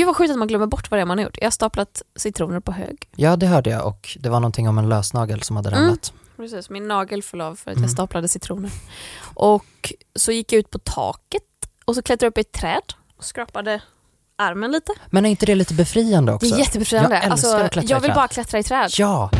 Gud vad sjukt att man glömmer bort vad det är man har gjort. Jag har staplat citroner på hög. Ja, det hörde jag och det var någonting om en lösnagel som hade Mm. ramlat. Precis, min nagel föll av för att Mm. jag staplade citroner. Och så gick jag ut på taket och så klättrade jag upp i ett träd och skrapade armen lite. Men är inte det lite befriande också? Det är jättebefriande. Jag älskar alltså, att klättra i jag vill träd. bara klättra i träd. Ja!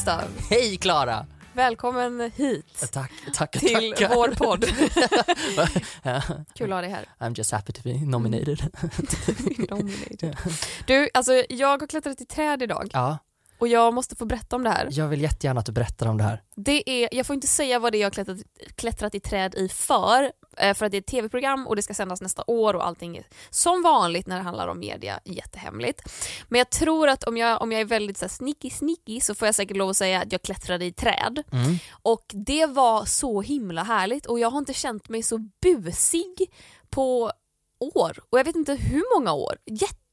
Hej Gustav! Hej Klara! Välkommen hit Tack, tack, till tack. vår podd. Kul att ha dig här. I'm just happy to be nominated. Nominated. Du, alltså jag har klättrat i träd idag Ja, och jag måste få berätta om det här. jag vill jättegärna att du berättar om det här. Det är, jag får inte säga vad det är jag har klättrat, klättrat i träd i för, eh, för att det är ett tv-program och det ska sändas nästa år och allting är som vanligt när det handlar om media jättehemligt. Men jag tror att om jag, om jag är väldigt så här, sneaky sneaky så får jag säkert lov att säga att jag klättrade i träd. Mm. Och det var så himla härligt och jag har inte känt mig så busig på år. Och jag vet inte hur många år.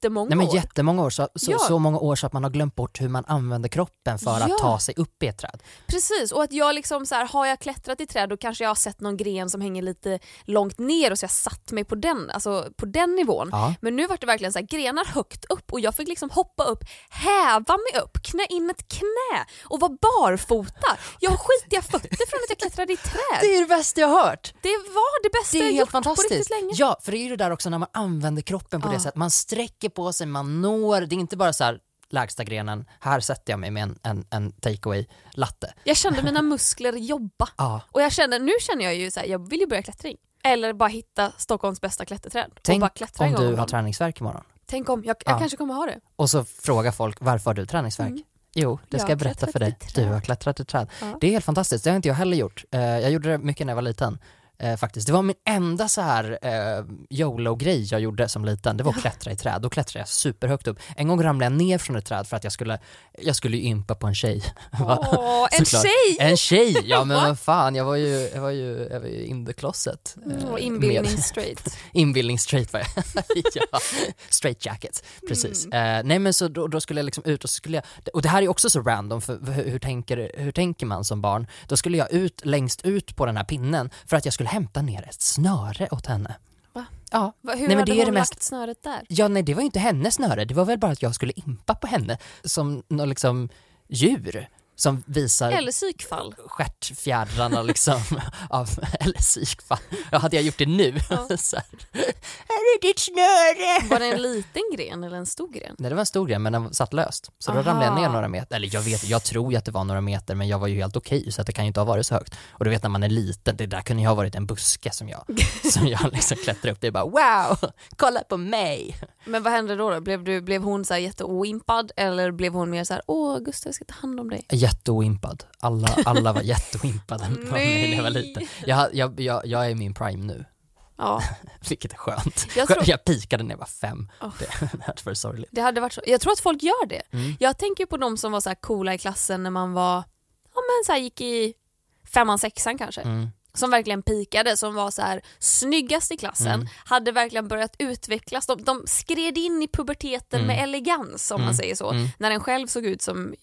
Jättemånga Nej men år. jättemånga år, så, så, Ja. så många år så att man har glömt bort hur man använder kroppen för Ja. att ta sig upp i ett träd. Precis, och att jag liksom så här, har jag klättrat i träd då kanske jag har sett någon gren som hänger lite långt ner och så jag satt mig på den, alltså på den nivån. Ja. Men nu var det verkligen så här, grenar högt upp och jag fick liksom hoppa upp, häva mig upp, knä in ett knä och vara barfota. Jag har skitiga fötter från att jag klättrade i träd. Det är det bästa jag hört! Det var det bästa Det är jag helt gjort på fantastiskt. riktigt länge. Ja, för det är ju det där också när man använder kroppen på det sättet. Man sträcker på sig, man når, det är inte bara så här lägsta grenen, här sätter jag mig med en, en, en takeaway latte. Jag kände mina muskler jobba. Ja. Och jag kände, nu känner jag ju så här, jag vill ju börja klättring. Eller bara hitta Stockholms bästa klätterträd. och Tänk bara klättra om du har dagen. träningsvärk imorgon Tänk om, jag, jag Ja. kanske kommer ha det. och så frågar folk varför har du träningsvärk? Mm. Jo, det ska jag berätta för dig. Du har klättrat i träd. Ja. Det är helt fantastiskt, det har inte jag heller gjort. Eh, jag gjorde det mycket när jag var liten. Eh, faktiskt. Det var min enda så här eh, YOLO-grej jag gjorde som liten, det var att klättra i träd. Då klättrade jag superhögt upp. En gång ramlade jag ner från ett träd för att jag skulle, jag skulle ju impa på en tjej. Åh, en tjej! En tjej! Ja men vad fan, jag var ju, jag var ju, jag var ju in the closet. eh, Åh, inbildning straight. Inbildning straight var jag. ja, straight jacket, precis. Mm. Eh, nej men så då, då skulle jag liksom ut och så skulle jag, och det här är också så random för hur, hur, tänker, hur tänker man som barn? Då skulle jag ut längst ut på den här pinnen för att jag skulle hämta ner ett snöre åt henne. Va? Ja. Va, hur Nej, men hade det hon det mest- lagt snöret där? Ja nej det var ju inte hennes snöre, det var väl bara att jag skulle impa på henne som något liksom djur som visar Eller psykfall. stjärtfjädrarna liksom av, eller psykfall. Ja, hade jag gjort det nu, Ja. så här, här är ditt snöre! Var det en liten gren eller en stor gren? Nej det var en stor gren men den satt löst. Så då Aha. ramlade jag ner några meter, eller jag vet, jag tror ju att det var några meter men jag var ju helt okej så att det kan ju inte ha varit så högt. Och du vet när man är liten, det där kunde ju ha varit en buske som jag, som jag liksom klättrade upp, det är bara wow, kolla på mig! Men vad hände då? då? Blev, du, blev hon så här jätteoimpad eller blev hon mer så här åh Gustav jag ska ta hand om dig? Jätteoimpad, alla, alla var jätteoimpade av mig när jag var liten. Jag, jag, jag, jag är i min prime nu, Ja, vilket är skönt. Jag tror- jag pikade när jag var fem, Oh. det det var sorgligt. det hade varit så. Jag tror att folk gör det. Mm. Jag tänker på de som var så här coola i klassen när man var, ja men så gick i femman, sexan kanske. Mm. Som verkligen pikade, som var så här snyggast i klassen, Mm. hade verkligen börjat utvecklas. De, de skred in i puberteten Mm. med elegans om man Mm. säger så. Mm. När den själv såg ut som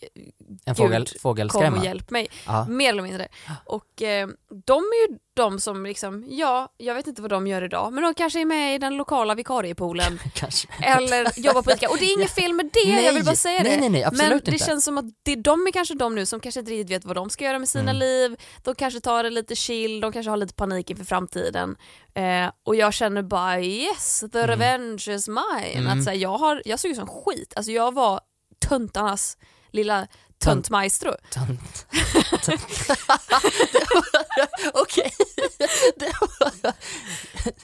En fågel, kom fågelskrämma. och hjälp mig. Ja. Mer eller mindre. Och eh, de är ju de som liksom, ja, jag vet inte vad de gör idag, men de kanske är med i den lokala vikariepoolen eller jobbar på ICA. Och det är inget fel med det, jag vill bara säga nej, det. Nej, nej, absolut men det inte. känns som att det, de är kanske de nu som kanske inte riktigt vet vad de ska göra med sina Mm. liv. De kanske tar det lite chill, de kanske har lite panik inför framtiden. Eh, och jag känner bara yes, the revenge is mine. Mm. Att, så här, jag, har, jag såg ut som skit, alltså jag var töntarnas lilla Tönt. Tönt. Okej. Det var-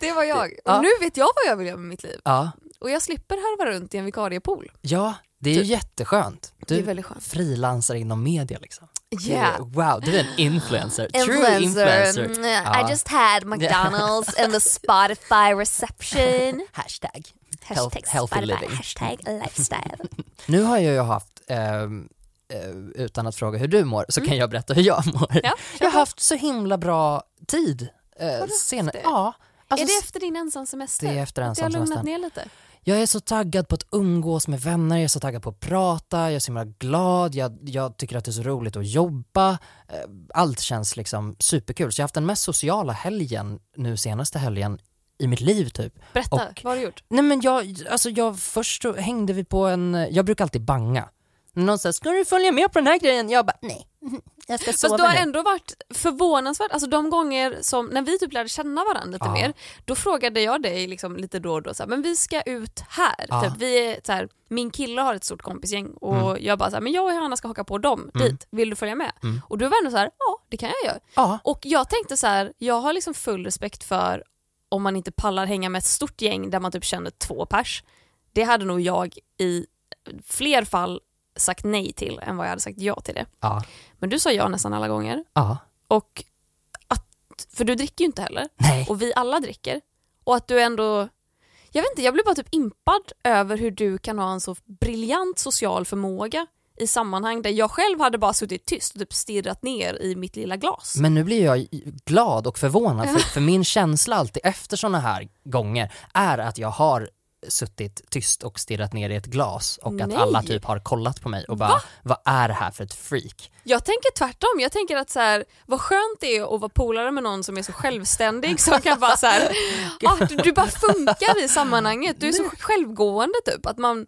Det var jag. Och Ja. nu vet jag vad jag vill göra med mitt liv. Ja, Och jag slipper harva runt i en vikariepool. ja, Det är ju Typ. jätteskönt. Det är Du väldigt skönt. frilansar inom media liksom. Yeah. Wow, du är en influencer. True Influencer. influencer. Mm, Ja. I just had McDonald's and the Spotify reception. Hashtag. Hashtag healthy Spotify, living. hashtag lifestyle. Nu har jag ju haft, eh, utan att fråga hur du mår, så kan jag berätta hur jag mår. Mm. Ja, jag har haft så himla bra tid. Haft sen, ja, alltså, är det efter din ensamsemester? det är efter det har lugnat ensamsemestern. ner lite? Jag är så taggad på att umgås med vänner, jag är så taggad på att prata, jag är så himla glad, jag, jag tycker att det är så roligt att jobba. Eh, Allt känns liksom superkul. Så jag har haft den mest sociala helgen nu senaste helgen i mitt liv typ. Berätta, Och- vad har du gjort? Nej men jag, alltså jag, först hängde vi på en, jag brukar alltid banga. Någon säger, ska du följa med på den här grejen? Jag bara, nej. Jag ska sova Fast du har nu." ändå varit förvånansvärt, alltså de gånger som, när vi typ lärde känna varandra lite Ja. mer, då frågade jag dig liksom lite då och då så här, men vi ska ut här. Ja. Typ, vi är, så här, min kille har ett stort kompisgäng och Mm. jag bara så här, men jag och Hanna ska haka på dem dit, vill du följa med? Mm. Och du var ändå så här, ja det kan jag göra. Ja, Och jag tänkte så här, jag har liksom full respekt för om man inte pallar hänga med ett stort gäng där man typ känner två pers. Det hade nog jag i fler fall sagt nej till än vad jag hade sagt ja till det. ja, Men du sa ja nästan alla gånger. ja, Och att, för du dricker ju inte heller. nej. Och vi alla dricker. Och att du ändå... Jag vet inte, jag blir bara typ impad över hur du kan ha en så briljant social förmåga i sammanhang där jag själv hade bara suttit tyst och typ stirrat ner i mitt lilla glas. Men nu blir jag glad och förvånad för, för min känsla alltid efter sådana här gånger är att jag har suttit tyst och stirrat ner i ett glas och att Nej. alla typ har kollat på mig och bara, vad är det här för ett freak? Jag tänker tvärtom, jag tänker att så här, vad skönt det är att vara polare med någon som är så självständig som kan bara så här, ah, du, du bara funkar i sammanhanget, du är så självgående typ. Att man,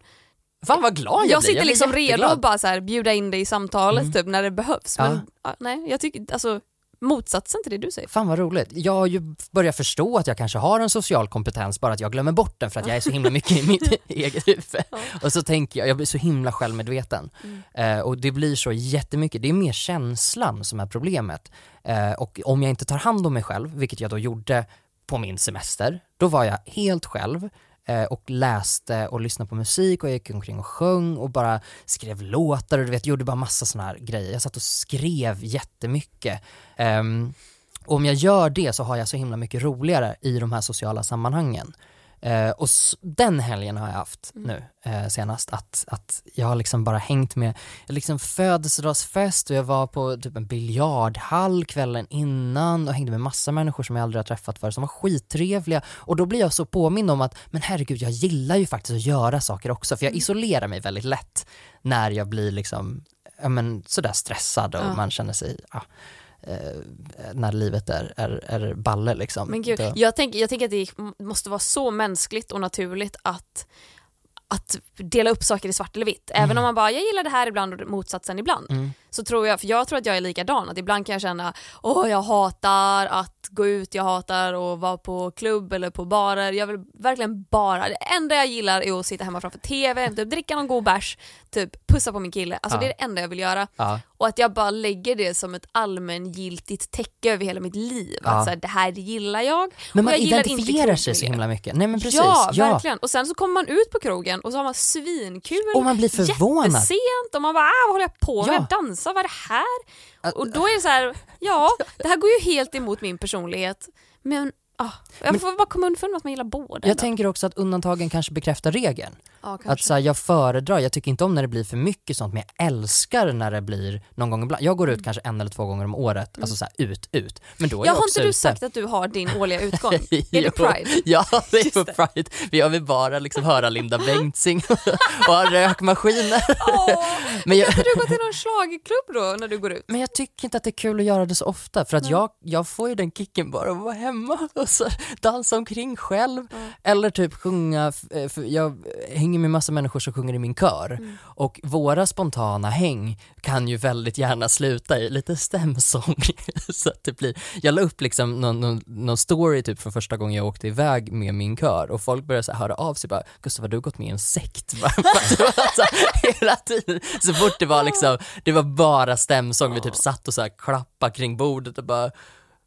Fan vad glad jag, jag blir, sitter blir liksom redo att bara så här, bjuda in dig i samtalet typ när det behövs. Men Ja. ja, nej, jag tycker alltså motsatsen till det du säger. Fan vad roligt. Jag har ju börjat förstå att jag kanske har en social kompetens, bara att jag glömmer bort den för att jag är så himla mycket i mitt eget huvud. Och så tänker jag, jag blir så himla självmedveten. Eh, och det blir så jättemycket, det är mer känslan som är problemet. Eh, och om jag inte tar hand om mig själv, vilket jag då gjorde på min semester, då var jag helt själv Eh, och läste och lyssnade på musik och jag gick omkring och sjöng och bara skrev låtar och du vet, gjorde bara massa sådana här grejer. Jag satt och skrev jättemycket. Um, och om jag gör det så har jag så himla mycket roligare i de här sociala sammanhangen. Eh, och den helgen har jag haft nu eh, senast, att, att jag har liksom bara hängt med, liksom födelsedagsfest och jag var på typ en biljardhall kvällen innan och hängde med massa människor som jag aldrig har träffat förr som var skittrevliga. Och då blir jag så påmind om att, men herregud jag gillar ju faktiskt att göra saker också för jag isolerar mig väldigt lätt när jag blir liksom, ja men sådär stressad och Ja. man känner sig, ja, när livet är, är, är balle liksom. Men gud, jag, tänker, jag tänker att det måste vara så mänskligt och naturligt att, att dela upp saker i svart eller vitt. Även om man bara, jag gillar det här ibland och motsatsen ibland. Mm. Så tror jag, för jag tror att jag är likadan, att ibland kan jag känna, åh jag hatar att gå ut, jag hatar att vara på klubb eller på barer. Jag vill verkligen bara, det enda jag gillar är att sitta hemma framför TV, typ dricka någon god bärs, typ pussa på min kille. Alltså Ja. det är det enda jag vill göra. Ja. Och att jag bara lägger det som ett allmängiltigt täcke över hela mitt liv. Ja. Att så här, det här gillar jag. Men man jag identifierar sig så himla mycket. Nej men precis. Ja, verkligen. Och sen så kommer man ut på krogen och så har man svinkul, Och man blir förvånad. jättesent och man bara ah, vad håller jag på med? Ja. Dansa, vad är det här? Och då är det så här, ja det här går ju helt emot min personlighet men ah, jag Men- får bara komma underfund med att man gillar båda. Jag ändå. tänker också att undantagen kanske bekräftar regeln. Ja, Att så här, jag föredrar, jag tycker inte om när det blir för mycket sånt men jag älskar när det blir någon gång ibland. Jag går ut kanske en eller två gånger om året, alltså så här, ut, ut. Men då är ja, jag har inte du ute. sagt att du har din årliga utgång? är det. Pride? Ja, det är på det. Pride. För jag vill bara liksom höra Linda Bengtzing och ha rökmaskiner. Åh, Men jag, kan inte du gå till någon schlagerklubb då när du går ut? Men jag tycker inte att det är kul att göra det så ofta för att jag, jag får ju den kicken bara att vara hemma och så dansa omkring själv eller typ sjunga, eh, för jag hänger med massa människor som sjunger i min kör. Och våra spontana häng kan ju väldigt gärna sluta i lite stämsång. Så att det blir, jag la upp liksom någon, någon, någon story typ för första gången jag åkte iväg med min kör och folk började så här höra av sig bara Gustav har du gått med i en sekt? Så hela tiden, så fort det var liksom, det var bara stämsång, vi typ satt och så här klappade kring bordet och bara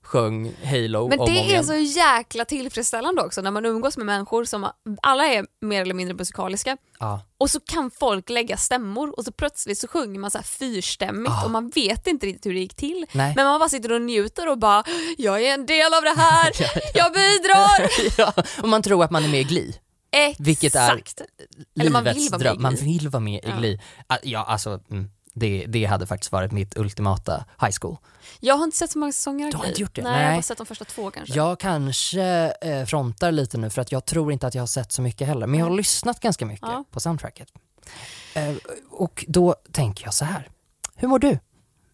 sjöng Halo Men om och om det är igen. så jäkla tillfredsställande också när man umgås med människor som alla är mer eller mindre musikaliska Ja. och så kan folk lägga stämmor och så plötsligt så sjunger man så här fyrstämmigt Ah. och man vet inte riktigt hur det gick till. Nej. Men man bara sitter och njuter och bara “jag är en del av det här, jag bidrar”. ja, och man tror att man är med i Glee. Vilket är Exakt. Eller man livets vill vara med dröm. Man vill vara med i Ja. Glee. Ah, Ja, alltså, mm, det, det hade faktiskt varit mitt ultimata high school. Jag har inte sett så många säsonger Du har inte gjort det? Nej, jag har Nej. bara sett de första två kanske. Jag kanske eh, frontar lite nu för att jag tror inte att jag har sett så mycket heller, men jag har lyssnat ganska mycket Ja. på soundtracket. Eh, och då tänker jag så här. hur mår du?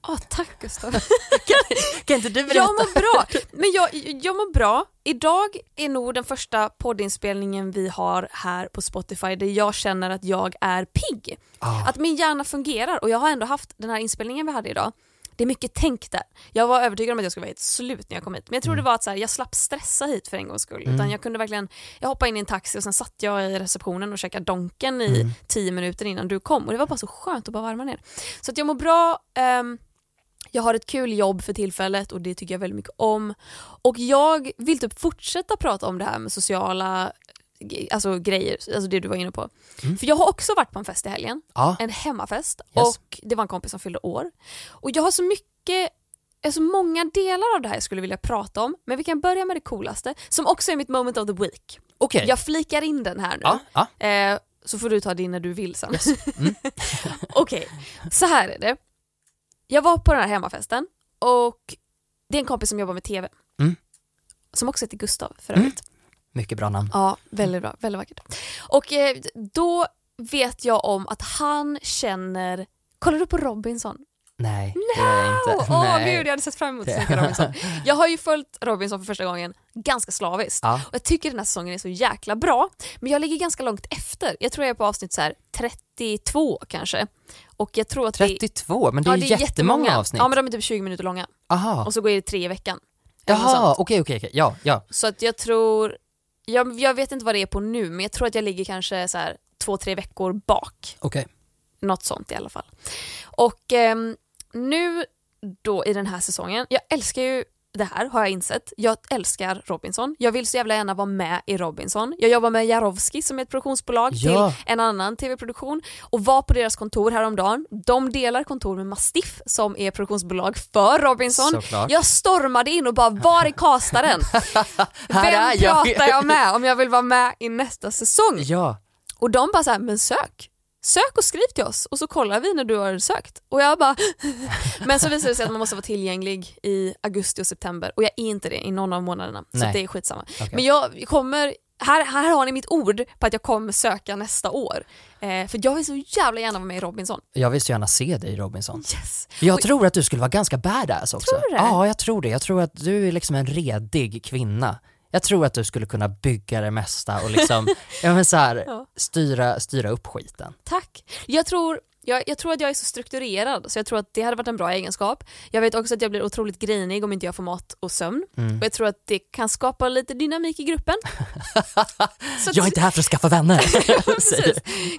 Åh, tack Gustav. Kan inte du Jag mår bra. Men jag, jag mår bra. Idag är nog den första poddinspelningen vi har här på Spotify där jag känner att jag är pigg. Ah, Att min hjärna fungerar och jag har ändå haft den här inspelningen vi hade idag. Det är mycket tänk där. Jag var övertygad om att jag skulle vara helt slut när jag kom hit. Men jag tror det var att så här, jag slapp stressa hit för en gångs skull. Utan jag kunde verkligen, jag hoppade in i en taxi och sen satt jag i receptionen och käkade Donken i tio minuter innan du kom. Och det var bara så skönt att bara varva ner. Så att jag mår bra. ehm, jag har ett kul jobb för tillfället och det tycker jag väldigt mycket om. Och jag vill typ fortsätta prata om det här med sociala alltså, grejer, alltså det du var inne på. För jag har också varit på en fest i helgen, ja, en hemmafest Yes. och det var en kompis som fyllde år. Och jag har så mycket Alltså många delar av det här jag skulle vilja prata om, men vi kan börja med det coolaste, som också är mitt moment of the week. okej. Jag flikar in den här nu. Ja, ja. Eh, så får du ta din när du vill sen. Yes. Mm. Okej, så här är det. Jag var på den här hemmafesten och det är en kompis som jobbar med TV. Mm. Som också heter Gustav för Mm. övrigt. Mycket bra namn. Ja, väldigt bra, väldigt vackert. Och eh, då vet jag om att han känner, kollar du på Robinson? Nej, det är jag inte. Åh Nej. gud, jag hade sett fram emot att se Robinson. Jag har ju följt Robinson för första gången ganska slaviskt. Ja. Och jag tycker den här säsongen är så jäkla bra. Men jag ligger ganska långt efter. Jag tror jag är på avsnitt så här 32 kanske. Och jag tror att det 32, men det är, ja, jättemånga avsnitt. Ja men de är typ 20 minuter långa. Aha. Och så går det tre i veckan. Jaha, okej okej okej, ja, ja. Så att jag tror, jag, jag vet inte vad det är på nu men jag tror att jag ligger kanske så här två, tre veckor bak. Okej. Något sånt i alla fall. Och ehm, nu då i den här säsongen, jag älskar ju det här har jag insett. Jag älskar Robinson. Jag vill så jävla gärna vara med i Robinson. Jag jobbar med Jarowski som är ett produktionsbolag Ja. till en annan tv-produktion och var på deras kontor häromdagen. De delar kontor med Mastiff som är produktionsbolag för Robinson. Såklart. Jag stormade in och bara, var är castaren? Här Vem jag. pratar jag med om jag vill vara med i nästa säsong? Ja, Och de bara så här, men sök. Sök och skriv till oss och så kollar vi när du har sökt. Och jag bara... men så visade det sig att man måste vara tillgänglig i augusti och september och jag är inte det i någon av månaderna. Så Nej. att det är skitsamma. Okej. Men jag kommer, här, här har ni mitt ord på att jag kommer söka nästa år. Eh, för jag vill så jävla gärna vara med i Robinson. jag vill så gärna se dig Robinson. Yes! Jag Oj. tror att du skulle vara ganska badass också. Tror du det? Ja, jag tror det. Jag tror att du är liksom en redig kvinna. Jag tror att du skulle kunna bygga det mesta och liksom, ja men så här, Ja. styra, styra upp skiten. Tack. Jag tror, jag, jag tror att jag är så strukturerad så jag tror att det hade varit en bra egenskap. Jag vet också att jag blir otroligt grinig om inte jag får mat och sömn. Mm. Och jag tror att det kan skapa lite dynamik i gruppen. Jag är inte här för att skaffa vänner.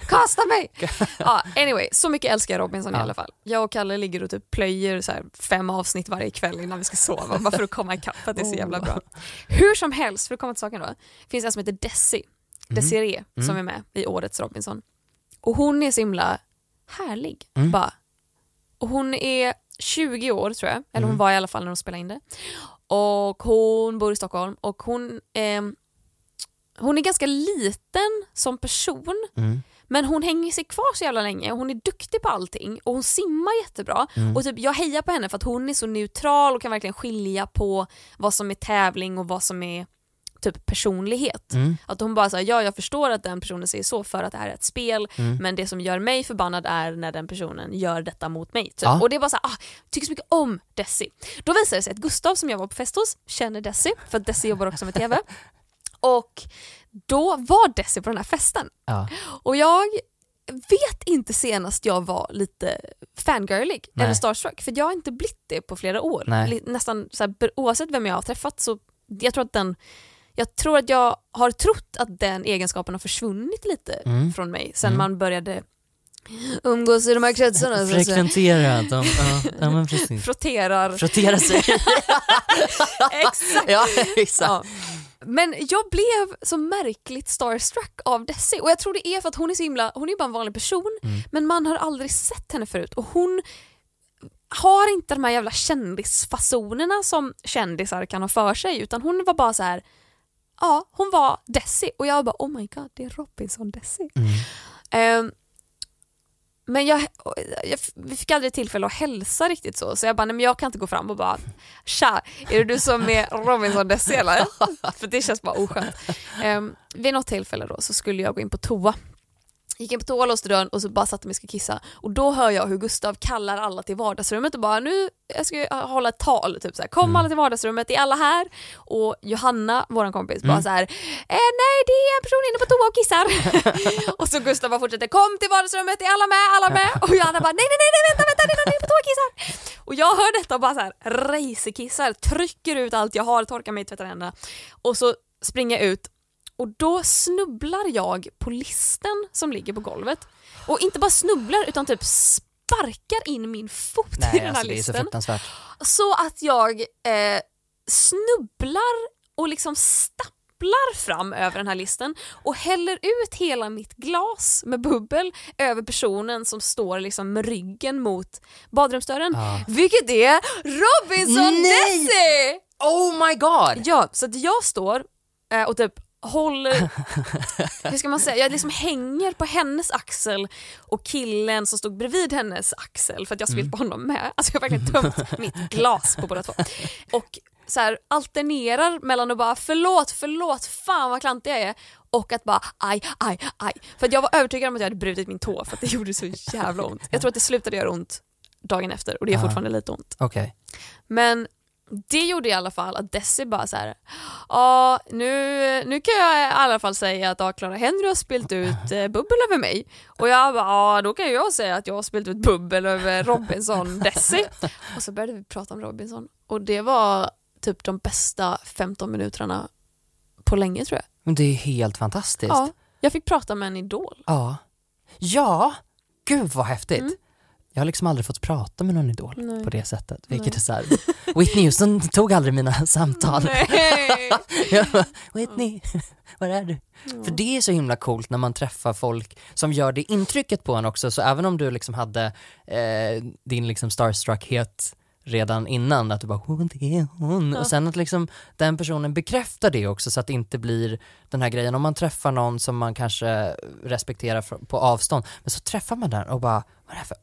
Kasta mig! Ja, anyway, så mycket älskar jag Robinson i Ja. alla fall. Jag och Kalle ligger och typ plöjer så fem avsnitt varje kväll innan vi ska sova bara för att komma ikapp för att det är så jävla bra. Hur som helst, för att komma till saken då, finns en som heter Desi, Desiree som är med i årets Robinson. Och hon är så himla härlig. Mm. Bara. Och hon är 20 år tror jag, eller hon var i alla fall när de spelade in det. Och hon bor i Stockholm och hon, ehm, hon är ganska liten som person Mm. men hon hänger sig kvar så jävla länge och hon är duktig på allting och hon simmar jättebra. Mm. Och typ, jag hejar på henne för att hon är så neutral och kan verkligen skilja på vad som är tävling och vad som är typ personlighet. Mm. Att hon bara säger ja jag förstår att den personen säger så för att det här är ett spel Mm. men det som gör mig förbannad är när den personen gör detta mot mig. Typ. Ja. Och det är bara så här, ah, tycker så mycket om Desi. Då visade det sig att Gustav som jag var på fest hos känner Desi för att Desi jobbar också med TV. Och då var Desi på den här festen Ja. och jag vet inte senast jag var lite fangirlig Nej. eller starstruck för jag har inte blivit det på flera år. Nej. Nästan så här, oavsett vem jag har träffat så jag tror att den jag tror att jag har trott att den egenskapen har försvunnit lite Mm. från mig sen Mm. man började umgås i de här kretsarna. Frekventera dem, ja, ja men precis. Frotterar. Frottera sig. Exakt. ja, exakt. Ja. Men jag blev så märkligt starstruck av Desi och jag tror det är för att hon är så himla, hon är bara en vanlig person Mm. men man har aldrig sett henne förut och hon har inte de här jävla kändisfasonerna som kändisar kan ha för sig utan hon var bara så här. Ja hon var Desi och jag bara oh my god det är Robinson Desi. Mm. Ehm, men jag, jag, vi fick aldrig tillfälle att hälsa riktigt så, så jag bara, nej men jag kan inte gå fram och bara Tja, är det du som är Robinson Desi eller? För det känns bara oskönt. Um, vid något tillfälle då så skulle jag gå in på toa. Gick in på toa, låste dörren och så bara satte mig och ska kissa. Och då hör jag hur Gustav kallar alla till vardagsrummet och bara nu jag ska jag hålla ett tal, typ så här, kom Mm. alla till vardagsrummet, är alla här? Och Johanna, vår kompis, bara Mm. så här, eh, nej det är en person inne på toa och kissar. och så Gustav bara fortsätter, kom till vardagsrummet, är alla med, alla med? Och Johanna bara, nej nej nej, nej vänta vänta, det är någon inne på toa och kissar. Och jag hör detta och bara så här racerkissar, trycker ut allt jag har, torkar mig, tvättar händerna. Och så springer jag ut och då snubblar jag på listen som ligger på golvet. Och inte bara snubblar utan typ sparkar in min fot i Nej, den här alltså, så listen. fruktansvärt. Så att jag eh, snubblar och liksom stapplar fram över den här listen och häller ut hela mitt glas med bubbel över personen som står liksom med ryggen mot badrumsdörren. Ja. Vilket är Robinson Nej! Desi! Oh my god! Ja, så att jag står eh, och typ håller, hur ska man säga, jag liksom hänger på hennes axel och killen som stod bredvid hennes axel för att jag spillt på honom med. Alltså jag har verkligen tömt mitt glas på båda två. Och så här, alternerar mellan att bara förlåt, förlåt, fan vad klantig jag är och att bara aj, aj, aj. För att jag var övertygad om att jag hade brutit min tå för att det gjorde så jävla ont. Jag tror att det slutade göra ont dagen efter och det gör fortfarande lite ont. Okej. Men det gjorde i alla fall att Desi bara så här. ja nu, nu kan jag i alla fall säga att ja, Clara Henry har spilt ut eh, bubbel över mig. Och jag bara, ja då kan jag säga att jag har spilt ut bubbel över Robinson Desi. Och så började vi prata om Robinson och det var typ de bästa 15 minuterna på länge tror jag. Men det är helt fantastiskt. Ja, jag fick prata med en idol. Ja. Ja, gud vad häftigt. Mm. Jag har liksom aldrig fått prata med någon idol Nej. på det sättet. Vilket Nej. är så här, Whitney Houston tog aldrig mina samtal. Jag bara, Whitney, var är du? För det är så himla coolt när man träffar folk som gör det intrycket på en också, så även om du liksom hade eh, din liksom starstruckhet redan innan, att du bara hon det är hon, Ja. och sen att liksom den personen bekräftar det också så att det inte blir den här grejen, om man träffar någon som man kanske respekterar på avstånd, men så träffar man den och bara, vad är det här för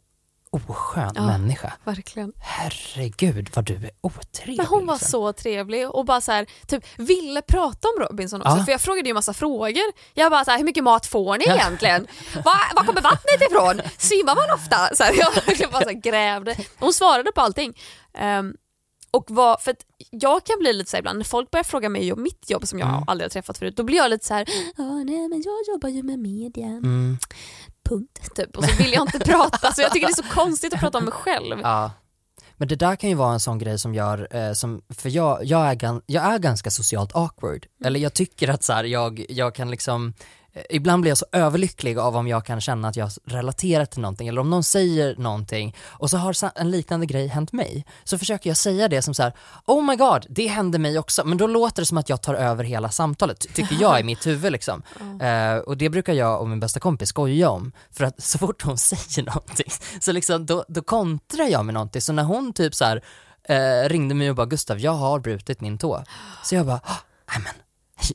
oskön Ja. människa? Verkligen. Herregud vad du är otrevlig. Men hon var liksom. så trevlig och bara så här, typ ville prata om Robinson också Ja. för jag frågade ju massa frågor. Jag bara så här, hur mycket mat får ni egentligen? Var, var kommer vattnet ifrån? Svimmar man ofta? Så här, jag bara så här, grävde. Hon svarade på allting. Ehm, och var, för jag kan bli lite så här ibland när folk börjar fråga mig om mitt jobb som jag Mm. aldrig har träffat förut, då blir jag lite så här, nej men jag jobbar ju med media, Mm, punkt. Typ. Och så vill jag inte prata, så jag tycker det är så konstigt att prata om mig själv. Ja. Men det där kan ju vara en sån grej som gör, eh, som, för jag, jag, är gan, jag är ganska socialt awkward. Eller jag tycker att så här, jag, jag kan liksom, ibland blir jag så överlycklig av om jag kan känna att jag relaterar till någonting, eller om någon säger någonting och så har en liknande grej hänt mig. Så försöker jag säga det som så här: oh my god, det hände mig också. Men då låter det som att jag tar över hela samtalet, ty- tycker jag i mitt huvud liksom. Eh, och det brukar jag och min bästa kompis skoja om, för att så fort hon säger någonting så liksom, då, då kontrar jag med någonting. Så när hon typ så här, eh, ringde mig och bara Gustav, jag har brutit min tå. Så jag bara, "Ah, nej men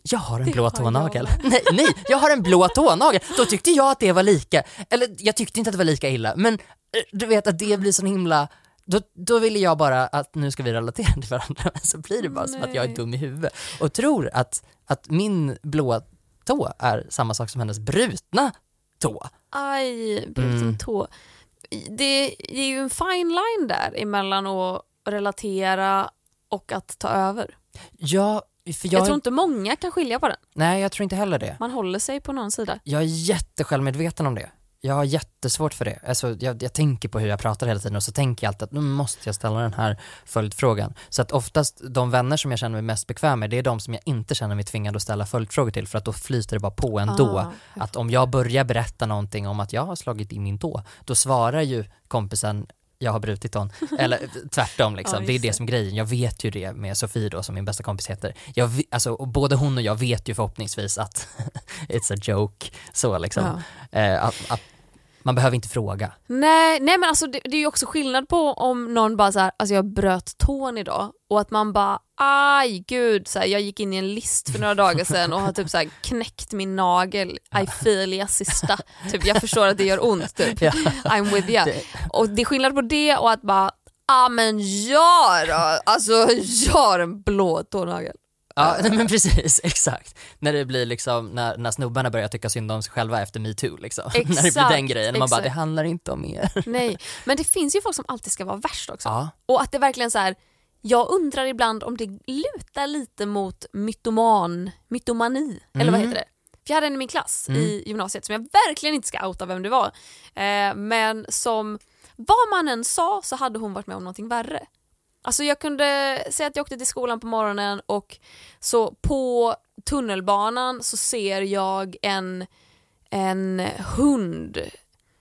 jag har en Det blå har tånagel. jag Nej, nej, jag har en blå tånagel. Då tyckte jag att det var lika, eller jag tyckte inte att det var lika illa, men eh, du vet att det blir så himla då, då ville jag bara att nu ska vi relatera till varandra, men så blir det bara som att jag är Nej. dum i huvudet och tror att, att min blå tå är samma sak som hennes brutna tå. Aj, bruten Mm. tå. Det, det är ju en fine line där emellan att relatera och att ta över. Ja, Jag, jag, tror inte många kan skilja på den. nej jag tror inte heller det. Man håller sig på någon sida. Jag är jättesjälvmedveten om det. jag har jättesvårt för det. Alltså, jag, jag tänker på hur jag pratar hela tiden och så tänker jag alltid att nu måste jag ställa den här följdfrågan. Så att oftast de vänner som jag känner mig mest bekväm med, det är de som jag inte känner mig tvingad att ställa följdfrågor till för att då flyter det bara på ändå. Ah, Att om jag börjar berätta någonting om att jag har slagit in min tå, då svarar ju kompisen jag har brutit tån, eller tvärtom liksom. Ja, det är det som är grejen. Jag vet ju det med Sofie då, som min bästa kompis heter. Jag, alltså, och både hon och jag vet ju förhoppningsvis att it's a joke, så liksom. Ja. Eh, att, att man behöver inte fråga. Nej, nej men alltså det, det är ju också skillnad på om någon bara så här, alltså jag bröt tån idag och att man bara aj gud, så här, jag gick in i en list för några dagar sedan och har typ så här, knäckt min nagel, I feel ya sista, typ jag förstår att det gör ont typ, Ja. I'm with ya. Det- Och det är skillnad på det och att bara ah men jag då, alltså jag har en blå tånagel. Ja men precis, exakt. När det blir liksom, när, när snubbarna börjar tycka synd om sig själva efter metoo liksom. när det blir Exakt, den grejen, man bara exakt. det handlar inte om er. Nej, men det finns ju folk som alltid ska vara värst också. Ja, Och att det verkligen så här. jag undrar ibland om det lutar lite mot mytoman, mytomani, eller vad Mm. heter det? För jag hade en i min klass Mm. i gymnasiet som jag verkligen inte ska outa vem det var. Eh, men som, vad man än sa så hade hon varit med om någonting värre. Alltså jag kunde säga att jag åkte till skolan på morgonen och så på tunnelbanan så ser jag en, en hund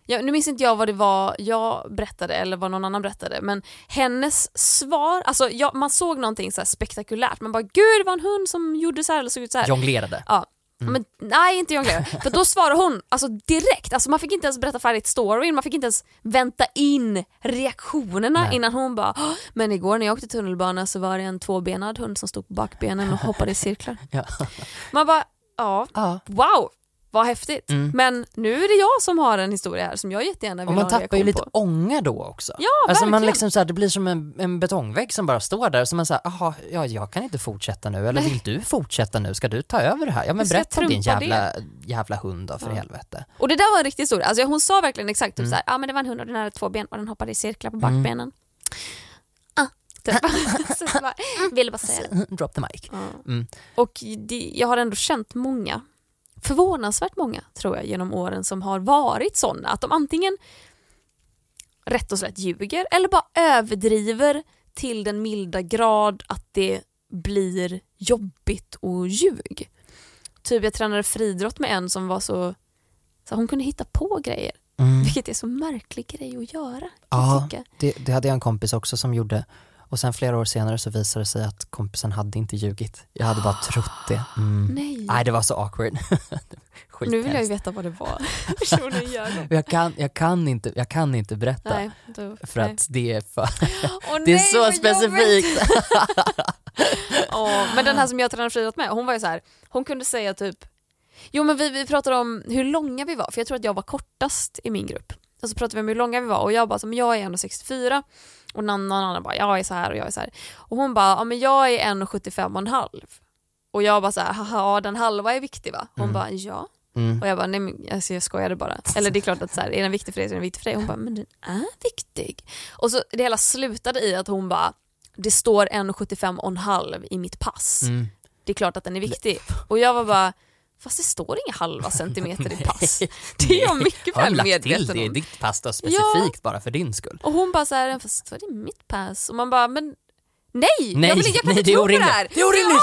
Ja, nu minns inte jag vad det var jag berättade eller vad någon annan berättade men hennes svar, alltså ja, man såg någonting så spektakulärt, man bara gud det var en hund som gjorde så här eller såg ut så här. jonglerade. Ja. Mm. Men, nej inte jonglera, för då svarade hon alltså direkt, alltså man fick inte ens berätta färdigt storyn, man fick inte ens vänta in reaktionerna Nej. innan hon bara "Åh, men igår när jag åkte tunnelbana så var det en tvåbenad hund som stod på bakbenen och hoppade i cirklar. Ja. Man bara ja. wow vad häftigt. Mm. Men nu är det jag som har en historia här som jag jättegärna vill Och man ha tappar ju lite på. ånga då också. Ja, alltså man verkligen. liksom så här, det blir som en, en betongvägg som bara står där, så man säger, jaha, ja, jag kan inte fortsätta nu, eller Nej. vill du fortsätta nu, ska du ta över det här? Ja men berätta om din jävla, jävla hund då för Ja. helvete. Och det där var en riktig historia, alltså hon sa verkligen exakt typ Mm. såhär, ja ah, men det var en hund och den hade två ben och den hoppade i cirklar på Mm. bakbenen. Ah, typ. Så bara, ville bara säga det. Drop the mic. Ja. Mm. Och det, jag har ändå känt många, förvånansvärt många tror jag genom åren som har varit sådana att de antingen rätt och slätt ljuger eller bara överdriver till den milda grad att det blir jobbigt och ljug. Typ jag tränade friidrott med en som var så, så hon kunde hitta på grejer, Mm. vilket är så märklig grej att göra. Ja. Det, det hade jag en kompis också som gjorde. Och sen flera år senare så visade det sig att kompisen hade inte ljugit. Jag hade bara trott det. Mm. Nej, Nej det var så awkward. nu vill jag ju veta vad det var personen gör. jag, kan, jag, kan inte, jag kan inte berätta. Nej, då, För nej. att det är för, Åh, det är nej, så specifikt. Åh, men den här som jag tränade friidrott med, hon var ju så här, hon kunde säga typ Jo men vi, vi pratade om hur långa vi var, för jag tror att jag var kortast i min grupp. Och så pratade vi om hur långa vi var och jag bara, men jag är 1,64 och någon någon annan bara, jag är så här och jag är så här. Och hon bara, ja men jag är 1,75 och en halv. Och jag bara så här, haha den halva är viktig va? Hon Mm. bara, ja. Mm. Och jag bara, nej men alltså, jag skojade bara. Eller det är klart att så här, är den viktig för dig så är den viktig för dig. Hon bara, men den är viktig. Och så det hela slutade i att hon bara, det står 1,75 och en halv i mitt pass. Mm. Det är klart att den är viktig. Och jag var bara, fast det står inga halva centimeter i pass. Det är jag mycket Har väl de lagt till medveten det i om. ditt pass då, specifikt bara för din skull? Och hon bara så här, fast det är mitt pass. Och man bara, men nej! Nej, jag, vill, jag kan nej inte det är tro på det orimligt. här. Det är orimligt!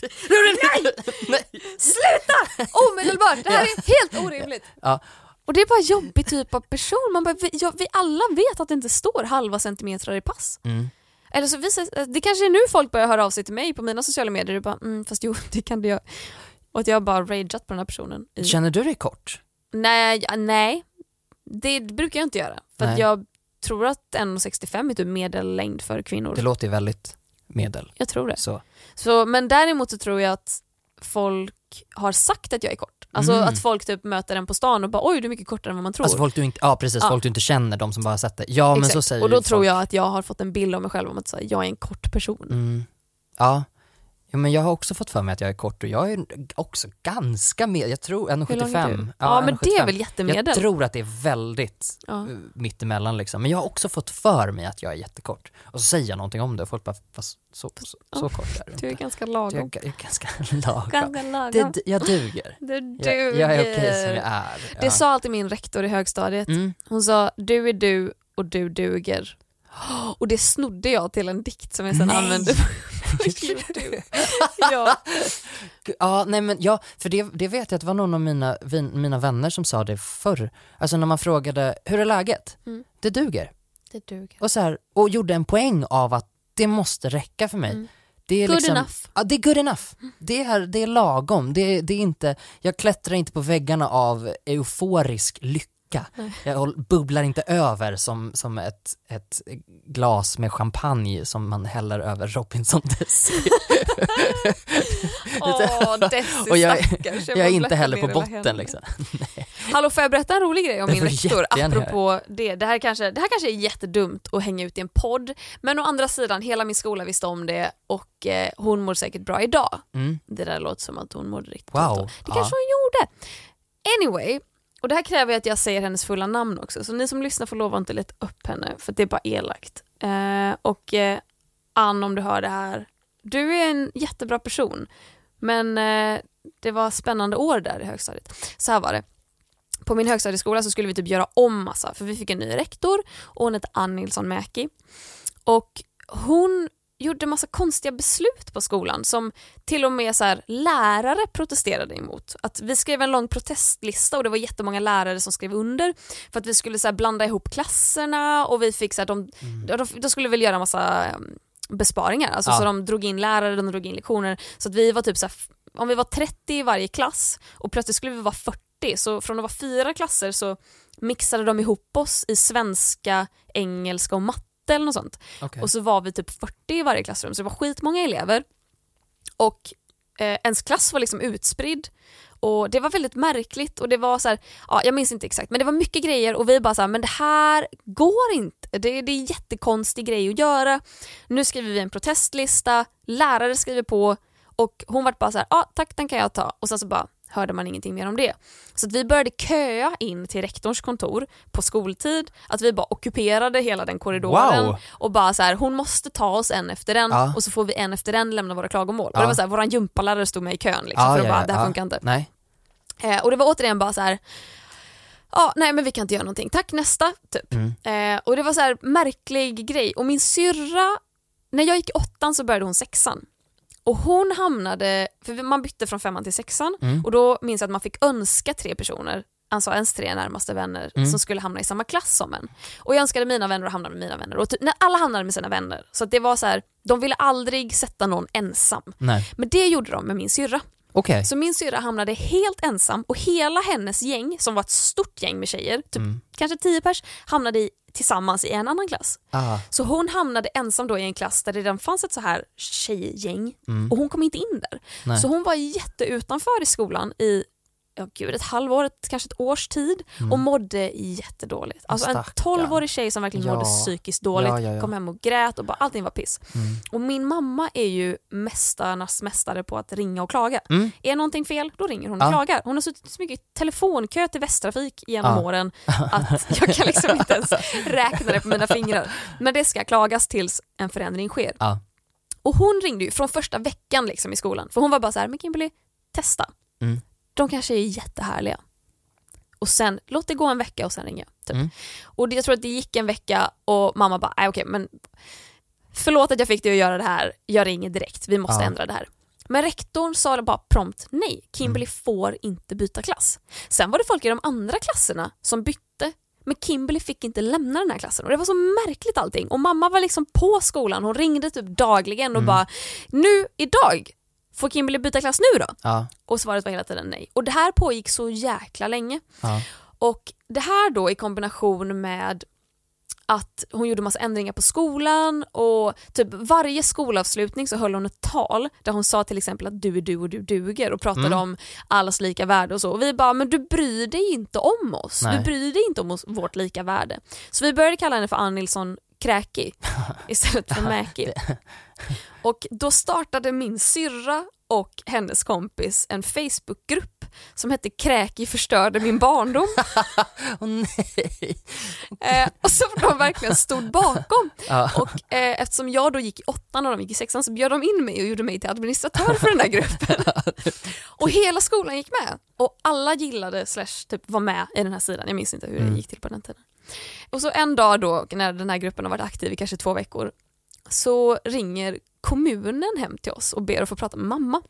Det är orimligt! Nej! Sluta! Omedelbart! Det här är helt orimligt. Ja. Och det är bara jobbig typ av person. Man bara, vi, ja, vi alla vet att det inte står halva centimeter i pass. Mm. Eller så visar det kanske är nu folk börjar höra av sig till mig på mina sociala medier och bara, mm, fast jo det kan det göra. Och att jag bara rageat på den här personen. I... Känner du dig kort? Nej, nej. Det brukar jag inte göra. För att jag tror att 1,65 är typ medellängd för kvinnor. Det låter ju väldigt medel. Jag tror det. Så. Så, men däremot så tror jag att folk har sagt att jag är kort. Alltså Mm. att folk typ möter en på stan och bara oj du är mycket kortare än vad man tror. Alltså folk du inte, ja precis, Ja. folk du inte känner, de som bara har sett det. Ja men Exakt. så säger och då ju tror folk. jag att jag har fått en bild av mig själv om att så jag är en kort person. Mm. Ja, Ja, men jag har också fått för mig att jag är kort och jag är också ganska med, jag tror Hur lång är 1,75. du? Ja, men det är 1,75. väl jättemedel? Jag tror att det är väldigt Ja. uh, mittemellan liksom. Men jag har också fått för mig att jag är jättekort. Och så säger jag någonting om det och folk bara, fast så, så, så Ja, kort är du Du är inte. ganska Jag lagom. jag är ganska lagom. Ganska lagom. Det, jag duger. du Jag, duger. jag är okej som jag är. Det Ja. sa alltid min rektor i högstadiet. Mm. Hon sa du är du och du duger. Och det snodde jag till en dikt som jag sen Nej. använde YouTube. ja. Ja, nej men ja, för det, det vet jag att det var någon av mina, vin, mina vänner som sa det förr. Alltså när man frågade, hur är läget? Mm. Det duger. Det duger. Och, så här, och gjorde en poäng av att det måste räcka för mig. Mm. Det är Good liksom, enough. Ja, det är good enough. Det är, det är lagom. Det det är inte, jag klättrar inte på väggarna av euforisk lycka. Nej. Jag bubblar inte över som, som ett, ett glas med champagne som man häller över Robinson Desi. Åh, Desi Och jag, stackars. jag är inte heller på botten liksom. Hallå får jag berätta en rolig grej om min rektor apropå det. Det här, kanske, det här kanske är jättedumt att hänga ut i en podd men å andra sidan hela min skola visste om det och eh, hon mår säkert bra idag. Mm. Det där låter som att hon mådde riktigt Wow. Det kanske hon gjorde. Anyway, och det här kräver att jag säger hennes fulla namn också så ni som lyssnar får lova att inte leta upp henne för det är bara elakt. Eh, och eh, Ann om du hör det här, du är en jättebra person men eh, det var spännande år där i högstadiet. Så här var det. På min högstadieskola så skulle vi typ göra om massa för vi fick en ny rektor och hon hette Ann Nilsson Mäki. Och hon gjorde massa konstiga beslut på skolan som till och med så här, lärare protesterade emot. Att vi skrev en lång protestlista och det var jättemånga lärare som skrev under för att vi skulle så här, blanda ihop klasserna och vi fick så här, de, de, de skulle väl göra massa um, besparingar. Alltså, Ja. Så de drog in lärare, de drog in lektioner. Så att vi var typ så här, om vi var 30 i varje klass och plötsligt skulle vi vara 40 så från att vara fyra klasser så mixade de ihop oss i svenska, engelska och matte eller något sånt. Okej. Och så var vi typ 40 i varje klassrum så det var skitmånga elever. Och eh, ens klass var liksom utspridd. Och det var väldigt märkligt och det var så här, ja jag minns inte exakt men det var mycket grejer och vi bara så här, men det här går inte. Det, det är en jättekonstig grej att göra. Nu skriver vi en protestlista, lärare skriver på och hon vart bara så här, ja tack den kan jag ta och sen så bara hörde man ingenting mer om det. Så att vi började köa in till rektorns kontor på skoltid, att vi bara ockuperade hela den korridoren Wow. och bara så här, hon måste ta oss en efter en Ja. och så får vi en efter en lämna våra klagomål. Ja. Och det var så här, våran gympalärare stod med i kön liksom, Ja, för att bara, det här funkar inte. Nej. Eh, och det var återigen bara så här. Ja, nej men vi kan inte göra någonting. Tack nästa, typ. Mm. Eh, och det var så här märklig grej. Och min syrra, när jag gick åttan så började hon sexan. Och hon hamnade, för man bytte från femman till sexan Mm. och då minns jag att man fick önska tre personer, alltså ens tre närmaste vänner Mm. som skulle hamna i samma klass som en. Och jag önskade mina vänner och hamnade med mina vänner. Och typ, när alla hamnade med sina vänner. Så att det var så här, de ville aldrig sätta någon ensam. Nej. Men det gjorde de med min syrra. Okej. Så min syrra hamnade helt ensam och hela hennes gäng, som var ett stort gäng med tjejer, typ Mm. kanske tio pers, hamnade i, tillsammans i en annan klass. Ah. Så hon hamnade ensam då i en klass där det redan fanns ett så här tjejgäng Mm. och hon kom inte in där. Nej. Så hon var jätteutanför i skolan i ja, gud, ett halvår, ett, kanske ett års tid Mm. och mådde jättedåligt. Alltså en. 12-årig tjej som verkligen Ja. mådde psykiskt dåligt, Ja, ja, kom hem och grät och bara allting var piss. Mm. Och min mamma är ju mästarnas mästare på att ringa och klaga. Mm. Är någonting fel, då ringer hon och klagar. Hon har suttit så mycket i telefonkö till Västtrafik genom åren att jag kan liksom inte ens räkna det på mina fingrar. Men det ska klagas tills en förändring sker. Och hon ringde ju från första veckan liksom i skolan, för hon var bara så här, men Kimberly, testa. Mm. De kanske är jättehärliga. Och sen, låt det gå en vecka och sen ringa. Typ. Mm. Och jag tror att det gick en vecka och mamma bara, okej men förlåt att jag fick dig att göra det här, jag ringer direkt, vi måste Ja. ändra det här. Men rektorn sa bara prompt nej, Kimberly Mm. får inte byta klass. Sen var det folk i de andra klasserna som bytte, men Kimberly fick inte lämna den här klassen och det var så märkligt allting. Och mamma var liksom på skolan, hon ringde typ dagligen och Mm. bara, nu, idag, får Kimberly byta klass nu då? Ja. Och svaret var hela tiden nej. Och det här pågick så jäkla länge. Ja. Och det här då i kombination med att hon gjorde massa ändringar på skolan och typ varje skolavslutning så höll hon ett tal där hon sa till exempel att du är du och du duger och pratade Mm. om allas lika värde och så. Och vi bara, men du bryr dig inte om oss. Nej. Du bryr dig inte om oss, vårt lika värde. Så vi började kalla henne för Ann Nilsson Kräki istället för Mäki. Och då startade min syrra och hennes kompis en Facebookgrupp som hette Kräki förstörde min barndom. Åh nej. Eh, och som de verkligen stod bakom. Ja. Och eh, eftersom jag då gick i åttan och de gick i sexan så bjöd de in mig och gjorde mig till administratör för den här gruppen. och hela skolan gick med. Och alla gillade slash typ var med i den här sidan. Jag minns inte hur det Mm. gick till på den tiden. Och så en dag då när den här gruppen har varit aktiv i kanske två veckor så ringer kommunen hem till oss och ber att få prata med mamma.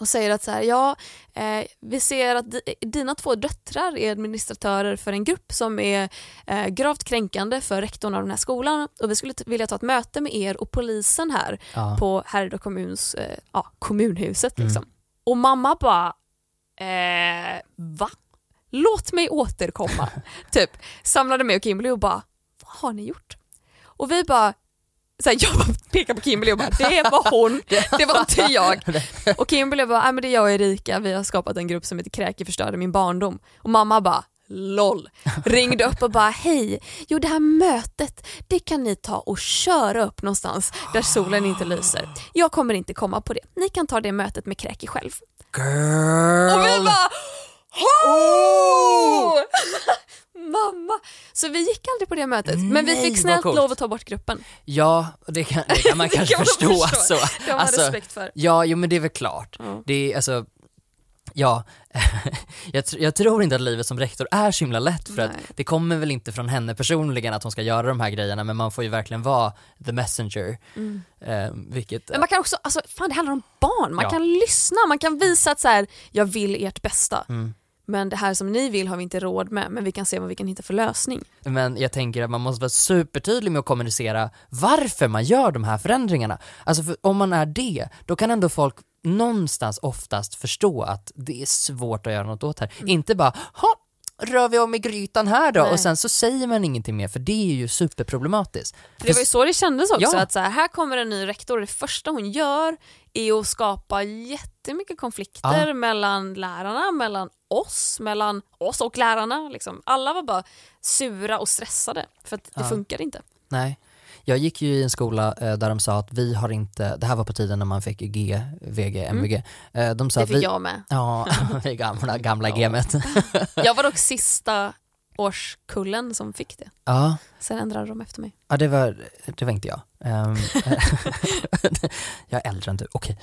Och säger att så här, ja, eh, vi ser att di- dina två döttrar är administratörer för en grupp som är eh, gravt kränkande för rektorn av den här skolan och vi skulle vilja ta ett möte med er och polisen här Ja. på Härjedalen kommuns, eh, ja, kommunhuset Mm. liksom. Och mamma bara, eh, va? Låt mig återkomma. typ samlade mig och Kimberly och bara, vad har ni gjort? Och vi bara, så här, jag pekar på Kimberly och bara, det var hon, det var inte jag. Och Kimberly bara, men det är jag och Erika, vi har skapat en grupp som heter Kräki förstörde min barndom. Och mamma bara, LOL. Ringde upp och bara, hej, jo det här mötet, det kan ni ta och köra upp någonstans där solen inte lyser. Jag kommer inte komma på det. Ni kan ta det mötet med Kräki själv. Girl. Och vi bara oh! Mamma! Så vi gick aldrig på det mötet, men vi Nej, fick snällt lov att ta bort gruppen. Ja, det kan, det kan man Det kanske kan man förstå. förstå. Så. Det har Alltså, respekt för. Ja, jo men det är väl klart. Ja. Det är alltså, ja, jag, jag tror inte att livet som rektor är så himla lätt för att Nej. det kommer väl inte från henne personligen att hon ska göra de här grejerna men man får ju verkligen vara the messenger. Eh, vilket, Men man kan också, alltså, fan det handlar om barn, man Ja. kan lyssna, man kan visa att så här, jag vill ert bästa. Mm. Men det här som ni vill har vi inte råd med, men vi kan se vad vi kan hitta för lösning. Men jag tänker att man måste vara supertydlig med att kommunicera varför man gör de här förändringarna. Alltså för om man är det, då kan ändå folk någonstans oftast förstå att det är svårt att göra något åt här. Inte bara, ha, rör vi om i grytan här då? Nej. Och sen så säger man ingenting mer för det är ju superproblematiskt. För det var ju så det kändes också, Ja. att så här, här kommer en ny rektor och det första hon gör är att skapa jättemycket konflikter Ja. mellan lärarna, mellan oss, mellan oss och lärarna. Liksom. Alla var bara sura och stressade för att det Ja. funkar inte. Nej. Jag gick ju i en skola eh, där de sa att vi har inte, det här var på tiden när man fick G, VG, MVG. Eh, de sa Det att fick vi, jag med. Ja, det gamla, gamla Ja. gamet. Jag var dock sista årskullen som fick det. Ja, Sen ändrade de efter mig. Ja, det var, det var inte jag. Ehm, jag är äldre än du, okej.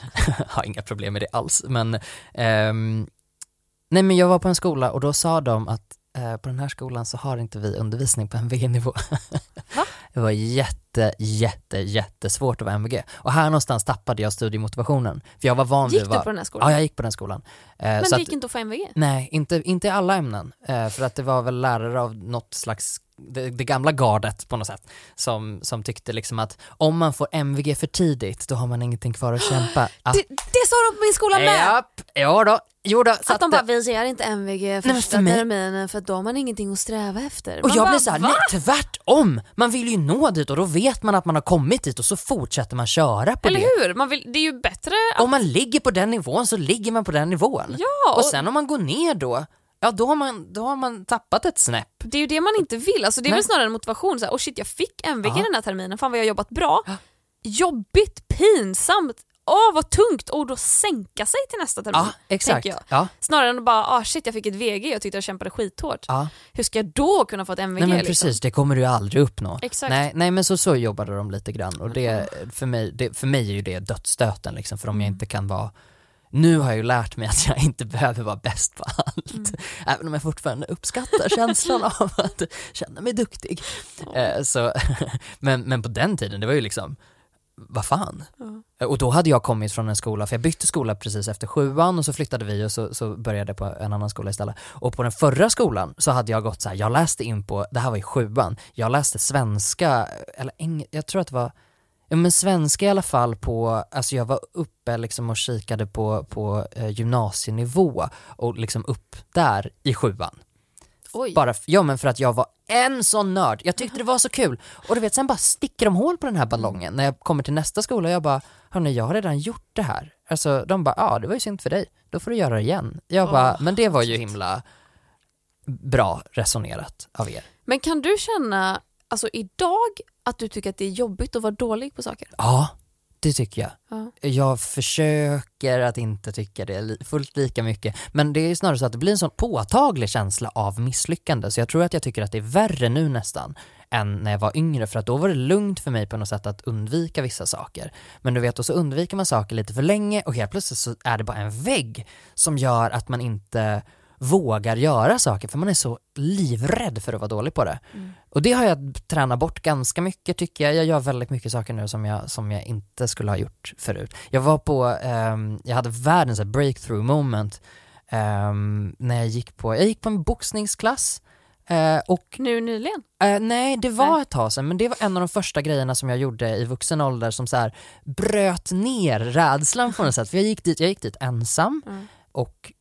har inga problem med det alls. Men, ehm, nej men jag var på en skola och då sa de att eh, på den här skolan så har inte vi undervisning på MVG-nivå. Det var jätte, jätte, jättesvårt att vara MVG. Och här någonstans tappade jag studiemotivationen. För jag var van vid Gick att du på den här skolan? Ja, jag gick på den skolan. Eh, Men så det att- gick inte att få MVG? Nej, inte, inte i alla ämnen. Eh, för att det var väl lärare av något slags, det, det gamla gardet på något sätt, som, som tyckte liksom att om man får MVG för tidigt, då har man ingenting kvar att kämpa. Att, Det, det sa de på min skola med! Japp, ja då, jo då. Så Att de att, bara, vi ger inte MVG första för mig- terminen för att då har man ingenting att sträva efter. och Man jag bara, blir såhär, nej tvärtom! Man vill ju nå dit och då vet man att man har kommit dit och så fortsätter man köra på Eller det. hur? Man vill, det är ju bättre att... Om man ligger på den nivån så ligger man på den nivån. Ja, Och sen om man går ner då, ja då har man, då har man tappat ett snäpp. det är ju det man inte vill. Alltså det är Nej. väl snarare en motivation. Så här, oh shit, jag fick MVG Ja. den här terminen, fan vad jag har jobbat bra. Jobbigt, pinsamt, åh vad tungt och då sänka sig till nästa termin. Ja, exakt. jag. Ja, Snarare än att bara, ah shit jag fick ett VG, jag tyckte jag kämpade skithårt. ja. Hur ska jag då kunna få ett MVG? Nej men liksom? precis, det kommer du aldrig uppnå. Exakt. Nej, nej men så, så jobbade de lite grann och det, för mig, det, för mig är ju det dödsstöten liksom, för om jag Mm. inte kan vara nu har jag ju lärt mig att jag inte behöver vara bäst på allt. Mm. Även om jag fortfarande uppskattar känslan av att känna mig duktig. Eh, så, men, men på den tiden, det var ju liksom, vad fan? Ja. Och då hade jag kommit från en skola, för jag bytte skola precis efter sjuan och så flyttade vi och så, så började jag på en annan skola istället. Och på den förra skolan så hade jag gått så här, jag läste in på, det här var i sjuan, jag läste svenska, eller eng, jag tror att det var, ja men svenska i alla fall på, alltså jag var uppe liksom och kikade på, på eh, gymnasienivå och liksom upp där i sjuan. Oj. Bara, ja men för att jag var en sån nörd, jag tyckte det var så kul. Och du vet, sen bara sticker de hål på den här ballongen när jag kommer till nästa skola och jag bara, hörni jag har redan gjort det här. Alltså de bara, ja det var ju synd för dig, då får du göra det igen. Jag bara, men det var ju himla bra resonerat av er. Men kan du känna, alltså idag, att du tycker att det är jobbigt att vara dålig på saker? Ja, det tycker jag. Ja. Jag försöker att inte tycka det li- fullt lika mycket, men det är snarare så att det blir en sån påtaglig känsla av misslyckande, så jag tror att jag tycker att det är värre nu nästan än när jag var yngre, för att då var det lugnt för mig på något sätt att undvika vissa saker. Men du vet, och så undviker man saker lite för länge och helt plötsligt så är det bara en vägg som gör att man inte vågar göra saker för man är så livrädd för att vara dålig på det. Och det har jag tränat bort ganska mycket tycker jag. Jag gör väldigt mycket saker nu som jag, som jag inte skulle ha gjort förut. Jag var på, ehm, jag hade världens breakthrough moment ehm, när jag gick på, jag gick på en boxningsklass eh, och Nu nyligen? Eh, nej, det var Nej. ett tag sedan, men det var en av de första grejerna som jag gjorde i vuxen ålder som så här bröt ner rädslan på något sätt. För jag gick dit, jag gick dit ensam Mm. och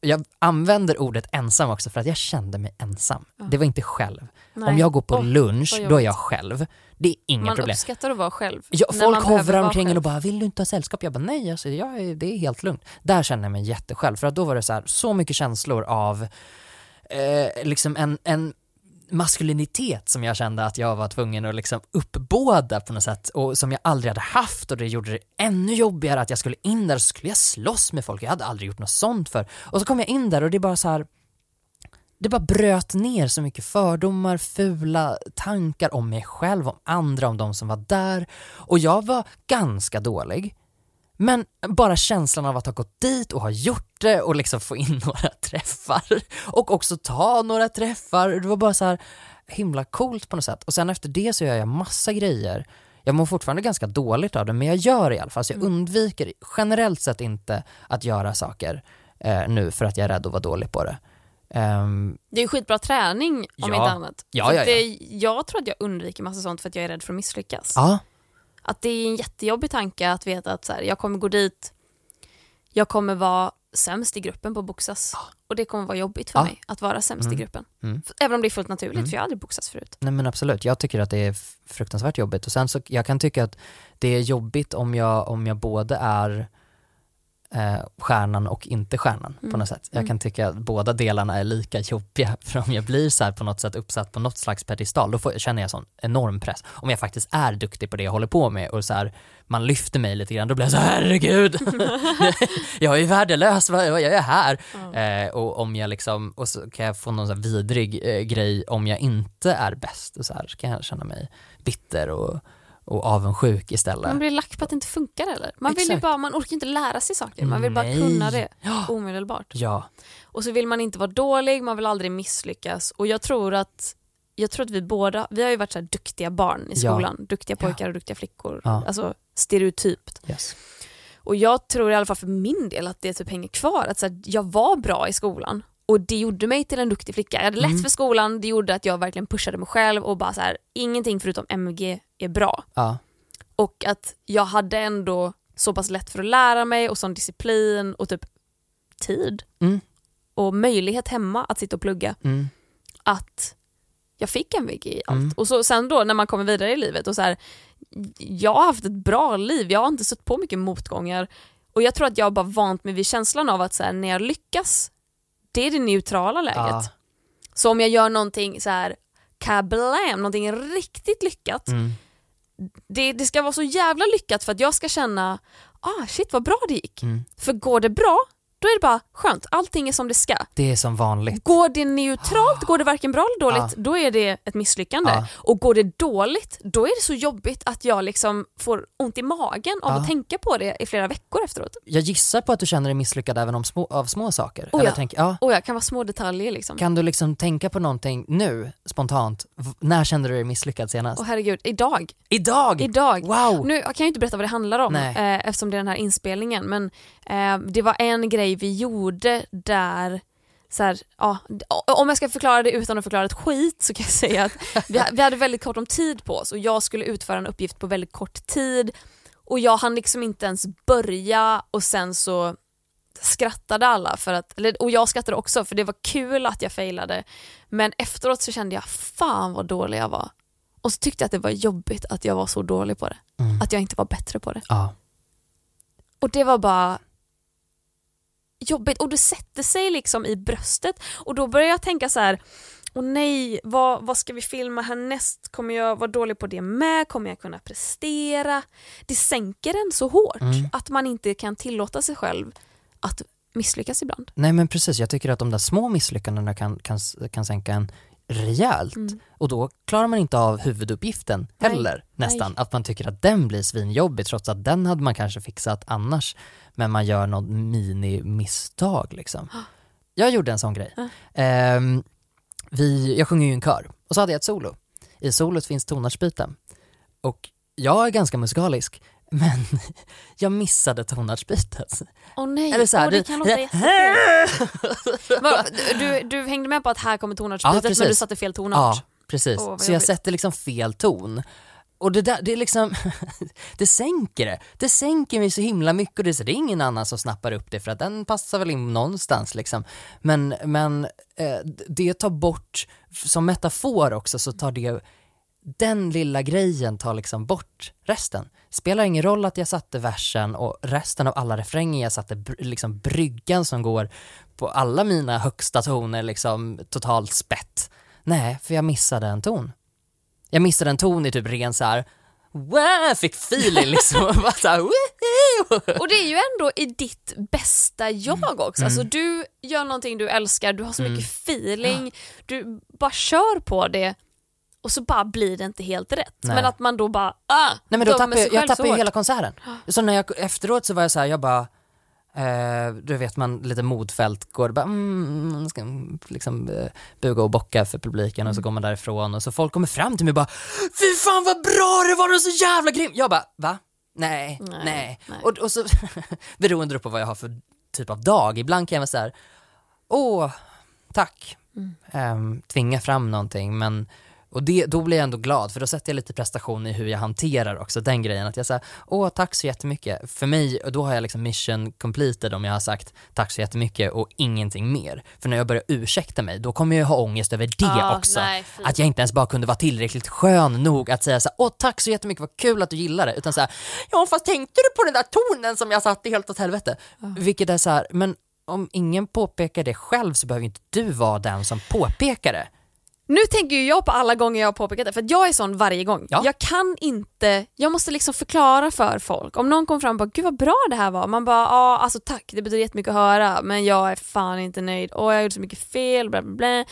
jag använder ordet ensam också för att jag kände mig ensam. Ja. Det var inte själv. Nej. Om jag går på Åh, lunch, då är jag själv. Det är inga man problem. uppskattar att vara själv. Ja, folk man hovrar omkring själv. och bara “vill du inte ha sällskap?” Jag bara “nej, alltså, jag är, det är helt lugnt”. Där känner jag mig jättesjälv, för att då var det så, här, så mycket känslor av eh, liksom en, en maskulinitet som jag kände att jag var tvungen att liksom uppbåda på något sätt och som jag aldrig hade haft och det gjorde det ännu jobbigare att jag skulle in där och så skulle jag slåss med folk, jag hade aldrig gjort något sånt för och så kom jag in där och det är bara så här det bara bröt ner så mycket fördomar, fula tankar om mig själv, om andra, om de som var där. Och jag var ganska dålig. Men bara känslan av att ha gått dit och ha gjort det och liksom få in några träffar och också ta några träffar, det var bara så här himla coolt på något sätt. Och sen efter det så gör jag massa grejer. Jag mår fortfarande ganska dåligt av det, men jag gör det i alla fall. Så jag undviker generellt sett inte att göra saker eh, nu för att jag är rädd att vara dålig på det. Ehm, Det är ju skitbra träning om Ja. inte annat. Ja, ja, att Det, jag tror att jag undviker massa sånt för att jag är rädd för att misslyckas. ja, Att det är en jättejobbig tanke att veta att så här, jag kommer gå dit, jag kommer vara sämst i gruppen på boxas. Och det kommer vara jobbigt för Ja. mig att vara sämst Mm. i gruppen. Mm. Även om det är fullt naturligt Mm. för jag har aldrig boxats förut. Nej men absolut, jag tycker att det är fruktansvärt jobbigt och sen så jag kan tycka att det är jobbigt om jag, om jag både är eh, stjärnan och inte stjärnan på Mm. något sätt. Jag Mm. kan tycka att båda delarna är lika jobbiga för om jag blir så här på något sätt uppsatt på något slags pedestal då får, känner jag sån enorm press. Om jag faktiskt är duktig på det jag håller på med och så här, man lyfter mig lite grann då blir jag så här, herregud, jag är värdelös, vad vad gör jag här? Eh, och om jag liksom, och så kan jag få någon så vidrig eh, grej om jag inte är bäst och så här så kan jag känna mig bitter och, och avundsjuk istället. Man blir lack på att det inte funkar eller? Man, vill ju bara, man orkar inte lära sig saker, man vill bara Nej. kunna det Ja. omedelbart. Ja, Och så vill man inte vara dålig, man vill aldrig misslyckas. Och jag tror att jag tror att vi båda, vi har ju varit så här duktiga barn i Ja. skolan. Duktiga Ja. pojkar och duktiga flickor. Ja. Alltså stereotypt. yes. Och jag tror i alla fall för min del att det typ hänger kvar. Att så här, jag var bra i skolan och det gjorde mig till en duktig flicka. Jag hade lätt Mm. för skolan, det gjorde att jag verkligen pushade mig själv och bara så här, ingenting förutom MG är bra. Ja, Och att jag hade ändå så pass lätt för att lära mig och sån disciplin och typ tid Mm. och möjlighet hemma att sitta och plugga mm. att jag fick MVG i allt. Mm. Och så, sen då när man kommer vidare i livet och så här, jag har haft ett bra liv, jag har inte stött på mycket motgångar och jag tror att jag bara vant mig vid känslan av att så här, när jag lyckas, det är det neutrala läget. ja. Så om jag gör någonting så här kablam, någonting riktigt lyckat, Mm. det, det ska vara så jävla lyckat för att jag ska känna, ah shit vad bra det gick. Mm. För går det bra, då är det bara skönt, allting är som det ska. Det är som vanligt. Går det neutralt, går det varken bra eller dåligt, Ja. då är det ett misslyckande. Ja. Och går det dåligt, då är det så jobbigt att jag liksom får ont i magen av Ja. att tänka på det i flera veckor efteråt. Jag gissar på att du känner dig misslyckad även om små, av små saker. Oh, ja. tänk, ja. Och jag kan vara små detaljer liksom. Kan du liksom tänka på någonting nu, spontant? När kände du dig misslyckad senast? Åh herregud, idag. Idag! Idag. Wow! Nu jag kan jag ju inte berätta vad det handlar om eh, eftersom det är den här inspelningen men eh, det var en grej vi gjorde där så här, ja, om jag ska förklara det utan att förklara ett skit så kan jag säga att vi, vi hade väldigt kort om tid på oss och jag skulle utföra en uppgift på väldigt kort tid och jag hann liksom inte ens börja och sen så skrattade alla för att, och jag skrattade också för det var kul att jag failade men efteråt så kände jag fan vad dålig jag var och så tyckte jag att det var jobbigt att jag var så dålig på det Mm. att jag inte var bättre på det. Ja. Och det var bara jobbigt och det sätter sig liksom i bröstet och då börjar jag tänka så här. och nej, vad, vad ska vi filma härnäst? Kommer jag vara dålig på det med? Kommer jag kunna prestera? Det sänker en så hårt Mm. att man inte kan tillåta sig själv att misslyckas ibland. Nej men precis, jag tycker att de där små misslyckandena kan, kan, kan sänka en rejält. Mm. Och då klarar man inte av huvuduppgiften Nej, heller nästan. nej. Att man tycker att den blir svinjobbig trots att den hade man kanske fixat annars. Men man gör något mini-misstag liksom. Jag gjorde en sån grej. Ja. Ehm, vi, jag sjunger ju en kör och så hade jag ett solo. I solot finns tonartsbyten. Och jag är ganska musikalisk men jag missade tonartsbytet. Åh nej, Eller så här, Åh, det kan låta jättefel. Du, du hängde med på att här kommer Ja, tonartsbytet men precis. du satte fel tonart? Ja, precis. Vad så jag sätter liksom fel ton. Och det där, det är liksom, det sänker det. Det sänker mig så himla mycket och det är, så, det är ingen annan som snappar upp det för att den passar väl in någonstans liksom. Men, men eh, det tar bort, som metafor också så tar det, den lilla grejen tar liksom bort resten. Spelar ingen roll att jag satte versen och resten av alla refränger jag satte liksom bryggan som går på alla mina högsta toner liksom totalt spett. Nej, för jag missade en ton. Jag missade en ton i typ ren så här. Wow, fick feeling liksom. Och bara så här! Och det är ju ändå i ditt bästa jag också. Alltså du gör någonting du älskar, du har så mycket feeling, du bara kör på det och så bara blir det inte helt rätt. Nej. Men att man då bara, ah, Nej men då sig jag, jag tappade ju hela konserten. Så när jag, efteråt så var jag så här, jag bara, eh, du vet man lite modfält går, bara, mm, man ska liksom eh, buga och bocka för publiken och så går man därifrån och så folk kommer fram till mig och bara, fy fan vad bra det var, det var så jävla grym. Jag bara, va? Nej, nej. Nej, nej. Och, och så, beroende på vad jag har för typ av dag, ibland kan jag vara så här, åh, tack. Ehm, tvinga fram någonting men och det, då blir jag ändå glad för då sätter jag lite prestation i hur jag hanterar också den grejen att jag säger åh tack så jättemycket. För mig, och då har jag liksom mission completed om jag har sagt tack så jättemycket och ingenting mer. För när jag börjar ursäkta mig då kommer jag ha ångest över det Ja, också. nej, att jag inte ens bara kunde vara tillräckligt skön nog att säga så här, åh tack så jättemycket, vad kul att du gillar det. Utan så här, ja fast tänkte du på den där tonen som jag satte helt åt helvete? Vilket är så här, men om ingen påpekar det själv så behöver inte du vara den som påpekar det. Nu tänker ju jag på alla gånger jag har påpekat det, för att jag är sån varje gång. Ja. Jag kan inte, jag måste liksom förklara för folk. Om någon kommer fram och bara “gud vad bra det här var”, man bara “ja alltså tack, det betyder jättemycket att höra men jag är fan inte nöjd, och jag gjorde så mycket fel”, bla bla bla.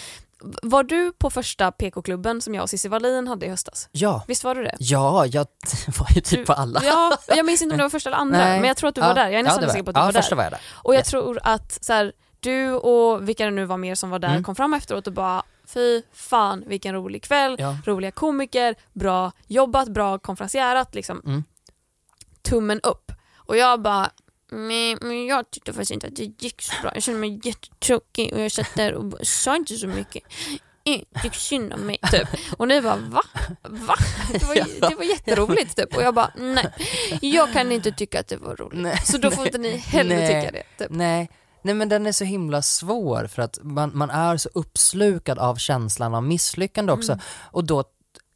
Var du på första PK-klubben som jag och Cissi Wallin hade i höstas? Ja, Visst var du det? ja, jag var ju typ på alla. Ja, jag minns inte om det var första eller andra, Nej. men jag tror att du Ja, var där. Jag är ja, nästan var säker på att du ja, var där. första var jag där. Och jag Yes. tror att så här, du och vilka det nu var mer som var där Mm. kom fram efteråt och bara fy fan vilken rolig kväll, Ja. roliga komiker, bra jobbat, bra konferencierat liksom. Mm. Tummen upp. Och jag bara men, jag tyckte faktiskt inte att det gick så bra. Jag kände mig jättetråkig och jag satt där och bara, sa inte så mycket. Eh, Tyckte synd om mig, typ. Och ni bara va? Va? Det var, det var jätteroligt typ. Och jag bara nej, jag kan inte tycka att det var roligt. Nej. Så då får inte ni heller Nej. tycka det. Typ. Nej, nej men den är så himla svår för att man, man är så uppslukad av känslan av misslyckande också. Mm. Och då,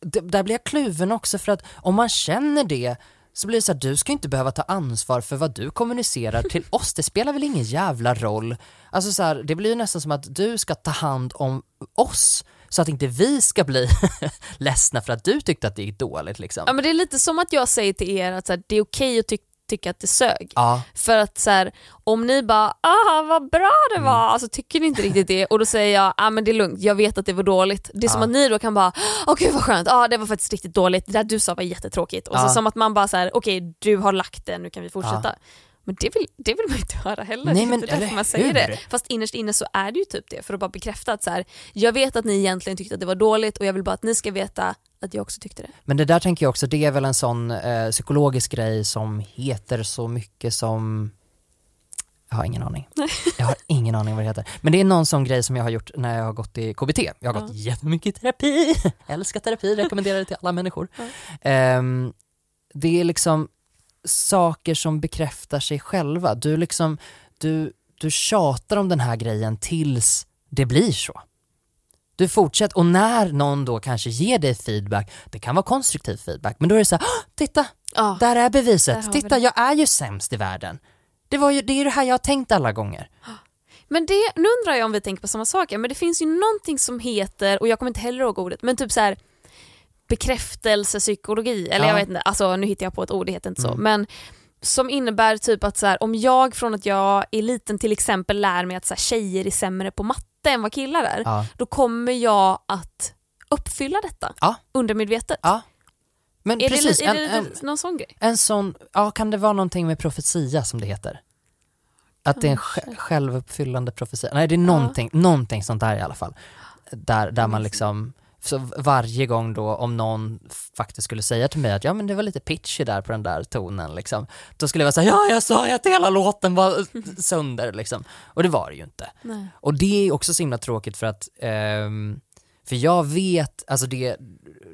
där blir jag kluven också för att om man känner det så blir det så att du ska inte behöva ta ansvar för vad du kommunicerar till oss, det spelar väl ingen jävla roll. Alltså så här, det blir ju nästan som att du ska ta hand om oss så att inte vi ska bli ledsna för att du tyckte att det gick dåligt liksom. Ja men det är lite som att jag säger till er att så här, det är okej att ty- tycka att det sög. Ja, För att så här, om ni bara ah vad bra det Mm. var, alltså tycker ni inte riktigt det och då säger jag ah men det är lugnt, jag vet att det var dåligt. Det är som Ja. att ni då kan bara åh gud vad skönt, ah, det var faktiskt riktigt dåligt, det där du sa var jättetråkigt. Och så som att man bara så här, okej du har lagt det, nu kan vi fortsätta. Men det vill, det vill man inte höra heller. Nej, men det är därför eller man säger hur? det. Fast innerst inne så är det ju typ det, för att bara bekräfta att så här, jag vet att ni egentligen tyckte att det var dåligt och jag vill bara att ni ska veta att jag också tyckte det. Men det där tänker jag också, det är väl en sån eh, psykologisk grej som heter så mycket som jag har ingen aning. Jag har ingen aning vad det heter. Men det är någon sån grej som jag har gjort när jag har gått i KBT. Jag har gått jättemycket i terapi. Älskar terapi, rekommenderar det till alla människor. Ehm, det är liksom saker som bekräftar sig själva. Du liksom, du, du tjatar om den här grejen tills det blir så. Du fortsätter, och när någon då kanske ger dig feedback, det kan vara konstruktiv feedback, men då är det så här, "Åh, titta, Ja. där är beviset, Där titta det." jag är ju sämst i världen. Det, var ju, det är ju det här jag har tänkt alla gånger. Men det, nu undrar jag om vi tänker på samma saker, men det finns ju någonting som heter, och jag kommer inte heller ihåg ordet, men typ så här bekräftelsepsykologi, eller Ja. jag vet inte, alltså nu hittar jag på ett ord, det heter inte så, Mm. men som innebär typ att så här, om jag från att jag är liten till exempel lär mig att så här, tjejer är sämre på matte än vad killar är, Ja. då kommer jag att uppfylla detta Ja. undermedvetet. Ja. Men Är precis, det, är en, det en, någon sån grej? en sån, ja kan det vara någonting med profetia som det heter? Att det är en sj- självuppfyllande profetia, nej det är någonting, någonting sånt där i alla fall. Där, där man liksom, så varje gång då om någon faktiskt skulle säga till mig att ja men det var lite pitchy där på den där tonen liksom, då skulle jag vara såhär ja jag sa ju att hela låten var sönder liksom. Och det var det ju inte. Nej. Och det är också så himla tråkigt för att, ehm, för jag vet, alltså det,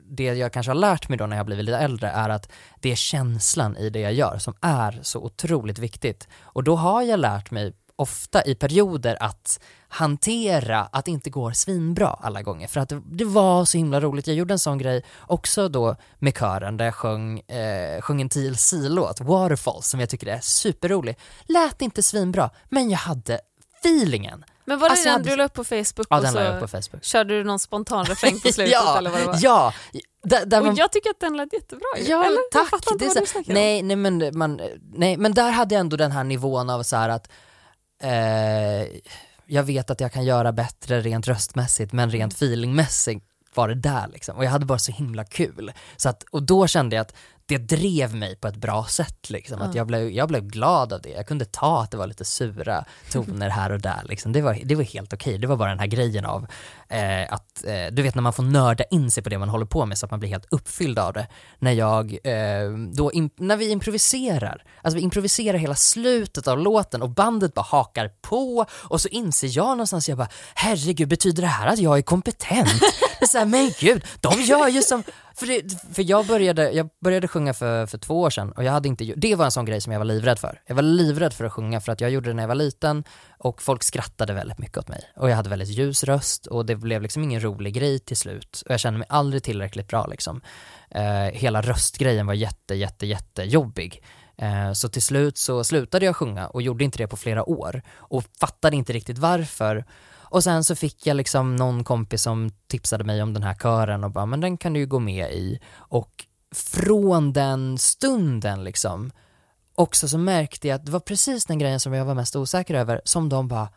det jag kanske har lärt mig då när jag blivit lite äldre är att det är känslan i det jag gör som är så otroligt viktigt. Och då har jag lärt mig ofta i perioder att hantera att det inte går svinbra alla gånger. För att det, det var så himla roligt. Jag gjorde en sån grej också då med kören där jag sjöng, eh, sjöng en TLC-låt, Waterfalls, som jag tycker är superrolig. Lät inte svinbra, men jag hade feelingen. Men var det Alltså, jag den hade- du la upp på Facebook Ja, och den la jag upp på Facebook. körde du någon spontan refräng på slutet ja, eller vad det var? ja, där, där man Och jag tycker att den lät jättebra. Ja, eller? Jag tack. inte Det är så-. Nej, nej, men, man, nej, men där hade jag ändå den här nivån av så här att eh, jag vet att jag kan göra bättre rent röstmässigt, men rent feelingmässigt var det där liksom. Och jag hade bara så himla kul. Så att, och då kände jag att det drev mig på ett bra sätt liksom. Att Ja. jag, blev, jag blev glad av det. Jag kunde ta att det var lite sura toner här och där liksom. Det var, det var helt okej. Det var bara den här grejen av eh, att, eh, du vet när man får nörda in sig på det man håller på med så att man blir helt uppfylld av det. När jag, eh, då, när vi improviserar, alltså vi improviserar hela slutet av låten och bandet bara hakar på och så inser jag någonstans, jag bara herregud betyder det här att jag är kompetent? Så här, men gud, de gör ju som, för, det, för jag, började, jag började sjunga för, för två år sedan och jag hade inte, det var en sån grej som jag var livrädd för. Jag var livrädd för att sjunga för att jag gjorde det när jag var liten och folk skrattade väldigt mycket åt mig. Och jag hade väldigt ljus röst och det blev liksom ingen rolig grej till slut. Och jag kände mig aldrig tillräckligt bra liksom. Eh, hela röstgrejen var jätte, jätte, jätte jobbig. Eh, så till slut så slutade jag sjunga och gjorde inte det på flera år och fattade inte riktigt varför. Och sen så fick jag liksom någon kompis som tipsade mig om den här kören och bara, men den kan du ju gå med i. Och från den stunden liksom, också så märkte jag att det var precis den grejen som jag var mest osäker över, som de bara,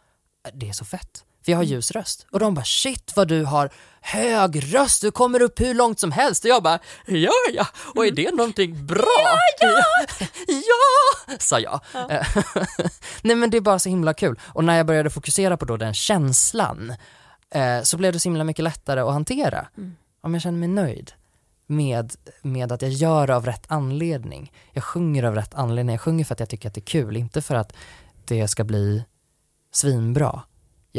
det är så fett. För jag har ljus röst. Och de bara, shit vad du har hög röst, du kommer upp hur långt som helst. Och jag bara, ja ja, och är det någonting bra? Ja, ja! ja, sa jag. Nej men det är bara så himla kul. Och när jag började fokusera på då den känslan, eh, så blev det så himla mycket lättare att hantera. Om jag känner mig nöjd med, med att jag gör av rätt anledning. Jag sjunger av rätt anledning, jag sjunger för att jag tycker att det är kul, inte för att det ska bli svinbra.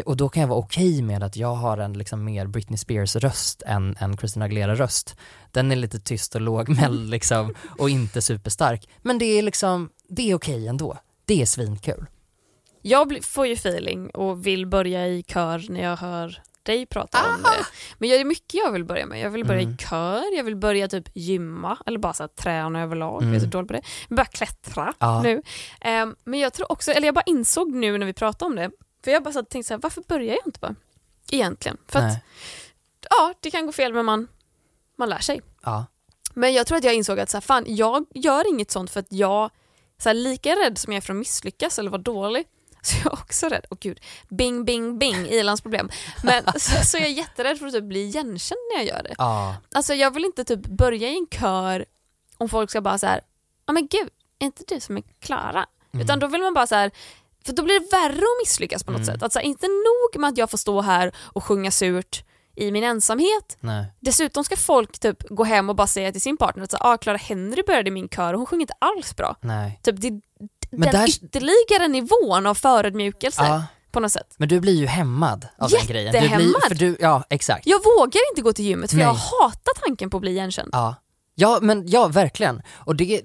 Och då kan jag vara okej med att jag har en liksom mer Britney Spears röst än en Christina Aguilera röst. Den är lite tyst och lågmäld liksom och inte superstark. Men det är liksom, det är okej ändå. Det är svinkul. Jag får ju feeling och vill börja i kör när jag hör dig prata om det. Men det är mycket jag vill börja med. Jag vill börja Mm. i kör, jag vill börja typ gymma eller bara så här, träna överlag. Jag är så Mm. dålig på det. Jag vill börja klättra Ja. nu. Ehm, men jag tror också, eller jag bara insåg nu när vi pratade om det, för jag bara så här, tänkte så här, varför börjar jag inte bara? Egentligen. För att Nej. ja, det kan gå fel men man, man lär sig. Ja. Men jag tror att jag insåg att så här, fan, jag gör inget sånt för att jag, så här, lika rädd som jag är för att misslyckas eller vara dålig, så jag är också rädd, åh gud, bing bing bing, Ilans problem. Men så, så jag är jätterädd för att typ bli igenkänd när jag gör det. Ja. Alltså jag vill inte typ börja i en kör om folk ska bara så här, ja men gud, är inte du som är Klara? Mm. Utan då vill man bara så här, för då blir det värre att misslyckas på något Mm. sätt. Att så här, inte nog med att jag får stå här och sjunga surt i min ensamhet, Nej. Dessutom ska folk typ gå hem och bara säga till sin partner att ah, Clara Henry började i min kör och hon sjunger inte alls bra. Nej. Typ det, Men den där- ytterligare nivån av förödmjukelse Ja. på något sätt. Men du blir ju hämmad av den grejen. Du blir, för du, ja, exakt. Jag vågar inte gå till gymmet för jag Nej. hatar tanken på att bli igenkänd. Ja. ja, men ja, verkligen. Och det,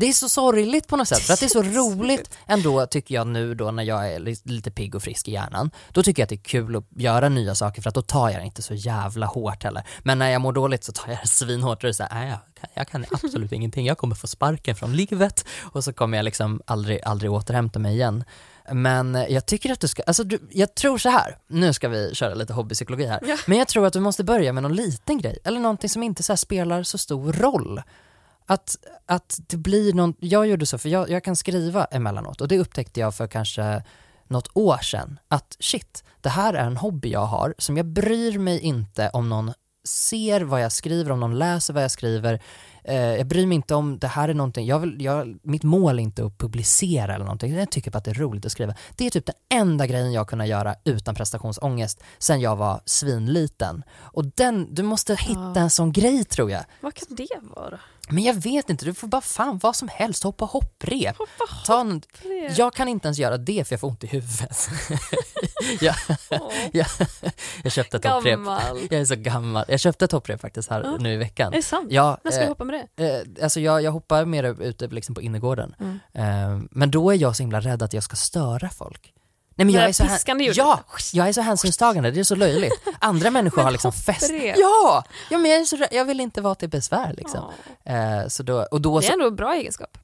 det är så sorgligt på något sätt, för att det är så roligt ändå tycker jag nu då när jag är li- lite pigg och frisk i hjärnan. Då tycker jag att det är kul att göra nya saker för att då tar jag det inte så jävla hårt heller. Men när jag mår dåligt så tar jag det svinhårt och det är så här, "Nej, jag, kan, jag kan absolut ingenting, jag kommer få sparken från livet och så kommer jag liksom aldrig, aldrig återhämta mig igen. Men jag tycker att du ska, alltså du, jag tror så här. nu ska vi köra lite hobbypsykologi här, Ja. men jag tror att du måste börja med någon liten grej, eller någonting som inte så spelar så stor roll. Att, att det blir någon, jag gjorde så, för jag, jag kan skriva emellanåt och det upptäckte jag för kanske något år sedan, att shit, det här är en hobby jag har som jag bryr mig inte om någon ser vad jag skriver, om någon läser vad jag skriver. Eh, jag bryr mig inte om det här är någonting, jag vill, jag, mitt mål är inte att publicera eller någonting, jag tycker bara att det är roligt att skriva. Det är typ den enda grejen jag kunnat göra utan prestationsångest sen jag var svinliten. Och den, du måste hitta Ja. en sån grej tror jag. Vad kan det vara? Men jag vet inte, du får bara fan vad som helst, hoppa hopprep. Hoppa Ta en, hopprep. jag kan inte ens göra det för jag får ont i huvudet. jag, jag, jag köpte ett hopprep. Gammal. Jag är så gammal. Jag köpte ett hopprep faktiskt här Ja. nu i veckan. Är det sant? Ja, När ska du eh, hoppa med det? eh, alltså jag, jag hoppar mer ute liksom på innergården. Mm. Eh, men då är jag så himla rädd att jag ska störa folk. Nej men jag är så piskande ljudet. Ja, jag är så hänsynstagande, det är så löjligt. Andra människor har liksom fest. Ja! ja men jag, är så, jag vill inte vara till besvär liksom. Ja. Eh, så då, och då Det så, är ändå en bra egenskap.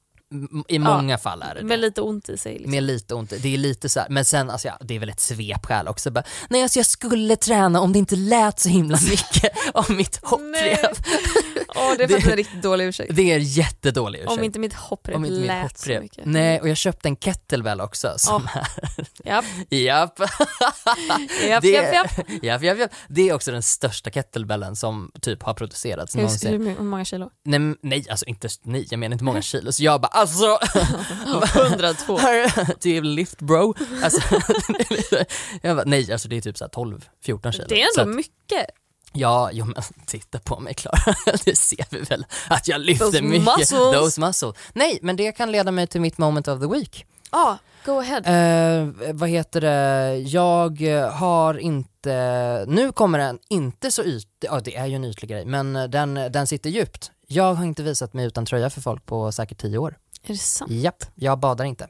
I många fall är det det. Med lite ont i sig. Liksom. Med lite ont, det är lite så här, men sen alltså, ja, det är väl ett svepskäl också. Bara, nej alltså jag skulle träna om det inte lät så himla mycket av mitt hopprep. Åh, det är Det- faktiskt en riktigt dålig ursäkt. Det är jättedålig ursäkt. Om inte mitt hopprep Om inte mitt lät så hopprep. mycket. Nej, och jag köpte en kettlebell också. Som Japp, japp. japp, det, japp, japp. japp, japp, japp. det är också den största kettlebellen som typ har producerats Hur, någonsin. hur, hur många kilo? Nej, nej, alltså inte, nej, jag menar inte många kilo. Så jag bara alltså, 102. do you lift bro? Alltså, jag bara, nej alltså det är typ så här 12-14 kilo. Det är Så ändå att, mycket. Ja, jo, men titta på mig Klara, det ser vi väl att jag lyfter Those mycket. muscles. Those muscles. Nej, men det kan leda mig till mitt moment of the week. Ja, go ahead. Eh, vad heter det, jag har inte, nu kommer den inte så ytlig, ja det är ju en ytlig grej, men den, den sitter djupt. Jag har inte visat mig utan tröja för folk på säkert tio år. Är det sant? Japp, jag badar inte.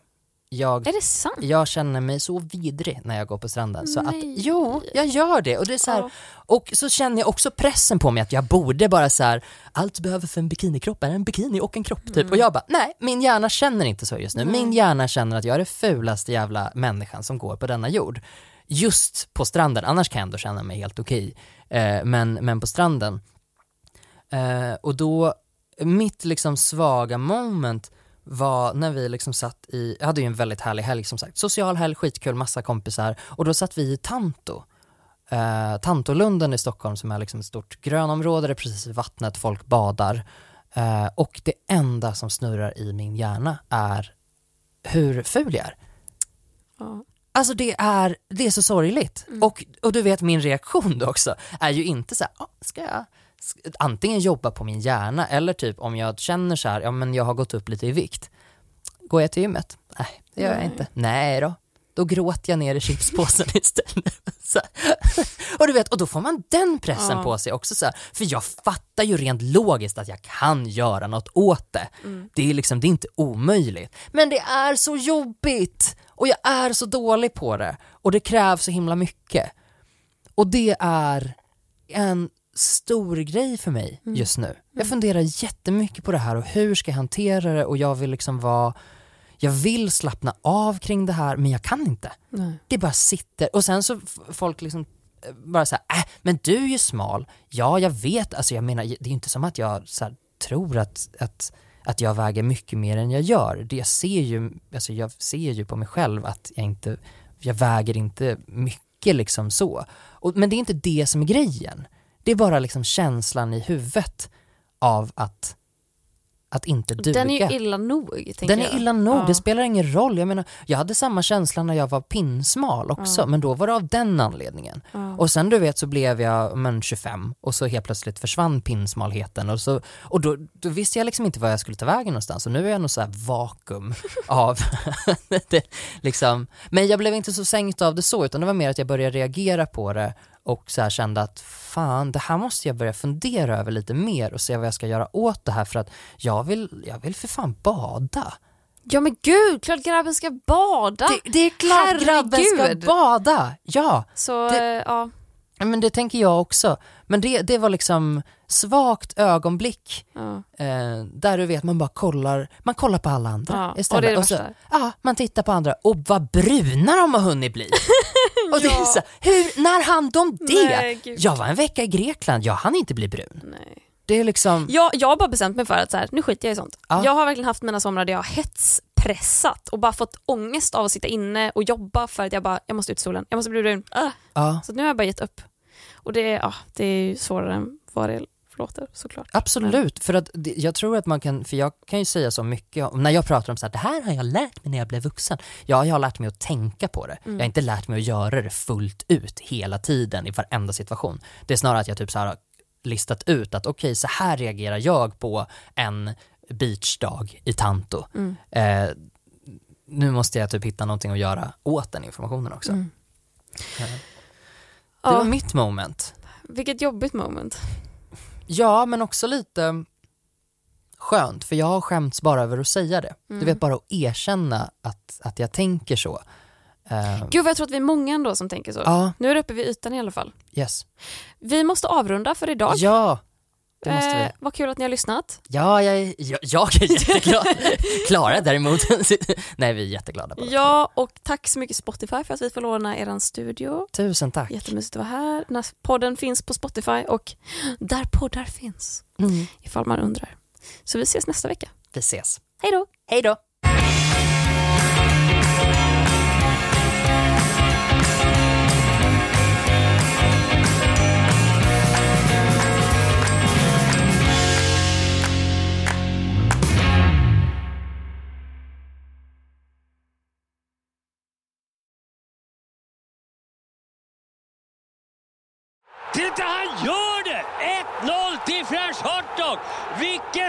Jag, Är det sant? jag känner mig så vidrig när jag går på stranden. Så att, Nej. jo, jag gör det. Och, det är så här, Ja. och så känner jag också pressen på mig att jag borde bara så här, allt du behöver för en bikinikropp är en bikini och en kropp typ. Mm. Och jag bara, nej, min hjärna känner inte så just nu. Min hjärna känner att jag är det fulaste jävla människan som går på denna jord. Just på stranden, annars kan jag ändå känna mig helt okej. Eh, men, men på stranden. Eh, och då, mitt liksom svaga moment var när vi liksom satt i, jag hade ju en väldigt härlig helg som sagt, social helg, skitkul, massa kompisar och då satt vi i Tanto. Eh, Tantolunden i Stockholm som är liksom ett stort grönområde, det är precis vid vattnet, folk badar. Eh, och det enda som snurrar i min hjärna är hur ful jag är. Ja. Alltså det är, det är så sorgligt. Och, och du vet min reaktion då också är ju inte så här, "Ah, ska jag antingen jobba på min hjärna eller typ om jag känner så här, ja men jag har gått upp lite i vikt. Går jag till gymmet? Nej, det gör jag inte. Nej då. Då gråter jag ner i chipspåsen istället. Och du vet, och då får man den pressen Ja. på sig också så här. För jag fattar ju rent logiskt att jag kan göra något åt det. Det är liksom, det är inte omöjligt. Men det är så jobbigt! Och jag är så dålig på det. Och det krävs så himla mycket. Och det är en stor grej för mig just nu. Jag funderar jättemycket på det här och hur ska jag hantera det och jag vill liksom vara jag vill slappna av kring det här men jag kan inte. Nej. Det bara sitter och sen så folk liksom eh, bara såhär, äh, men du är ju smal. Ja, jag vet, alltså jag menar, det är ju inte som att jag så här, tror att, att, att jag väger mycket mer än jag gör. Det jag ser ju, alltså jag ser ju på mig själv att jag inte, jag väger inte mycket liksom så. Och, men det är inte det som är grejen. Det är bara liksom känslan i huvudet av att, att inte duga. Den är ju illa nog, Den jag. är illa nog, Ja. det spelar ingen roll. Jag menar, jag hade samma känsla när jag var pinsmal också, Ja. men då var det av den anledningen. Ja. Och sen du vet så blev jag men, 25 och så helt plötsligt försvann pinsmalheten och, så, och då, då visste jag liksom inte var jag skulle ta vägen någonstans och nu är jag nog så här vakuum av det, liksom. Men jag blev inte så sänkt av det så utan det var mer att jag började reagera på det och så här kände att fan det här måste jag börja fundera över lite mer och se vad jag ska göra åt det här för att jag vill, jag vill för fan bada. Ja men gud, klart grabben ska bada! Det, det är klart grabben ska bada, ja. Så det- Ja, Men det tänker jag också. Men det, det var liksom, svagt ögonblick Ja. eh, där du vet man bara kollar, man kollar på alla andra Ja, och istället. det är det så, värsta. ja, man tittar på andra och vad bruna de har hunnit bli. och det är så, hur, när hann de det? Nej, jag var en vecka i Grekland, jag hann inte bli brun. Nej. Det är liksom, Jag, jag har bara bestämt mig för att så här, nu skiter jag i sånt. Ja. Jag har verkligen haft mina somrar där jag har hetspressat och bara fått ångest av att sitta inne och jobba för att jag bara, jag måste ut i solen, jag måste bli brun. Ah. ja. Så nu har jag bara gett upp. Och det, är- ja, det är svårare än vad det låter såklart. Absolut, för att jag tror att man kan, för jag kan ju säga så mycket, när jag pratar om så här, det här har jag lärt mig när jag blev vuxen. Ja, jag har lärt mig att tänka på det. Jag har inte lärt mig att göra det fullt ut hela tiden i varenda situation. Det är snarare att jag typ så här har listat ut att okej, så här reagerar jag på en beachdag i Tanto. Mm. Eh, nu måste jag typ hitta någonting att göra åt den informationen också. Mm. Eh, Det var Ja, mitt moment. vilket jobbigt moment. Ja, men också lite skönt, för jag har skämts bara över att säga det. Mm. Du vet, bara att erkänna att, att jag tänker så. Eh, Gud vad jag tror att vi är många ändå som tänker så. ja, Nu är det uppe vid ytan i alla fall. yes. Vi måste avrunda för idag. Ja, det måste Eh, vad kul att ni har lyssnat. Ja, jag, jag, jag är jätteglad. Klara däremot, nej vi är jätteglada bara. Ja, och tack så mycket Spotify för att vi får låna er studio. Tusen tack. Jättemysigt att vara här. Den här podden finns på Spotify och där poddar finns, Mm. ifall man undrar. Så vi ses nästa vecka. Vi ses. Hej då! Hej då.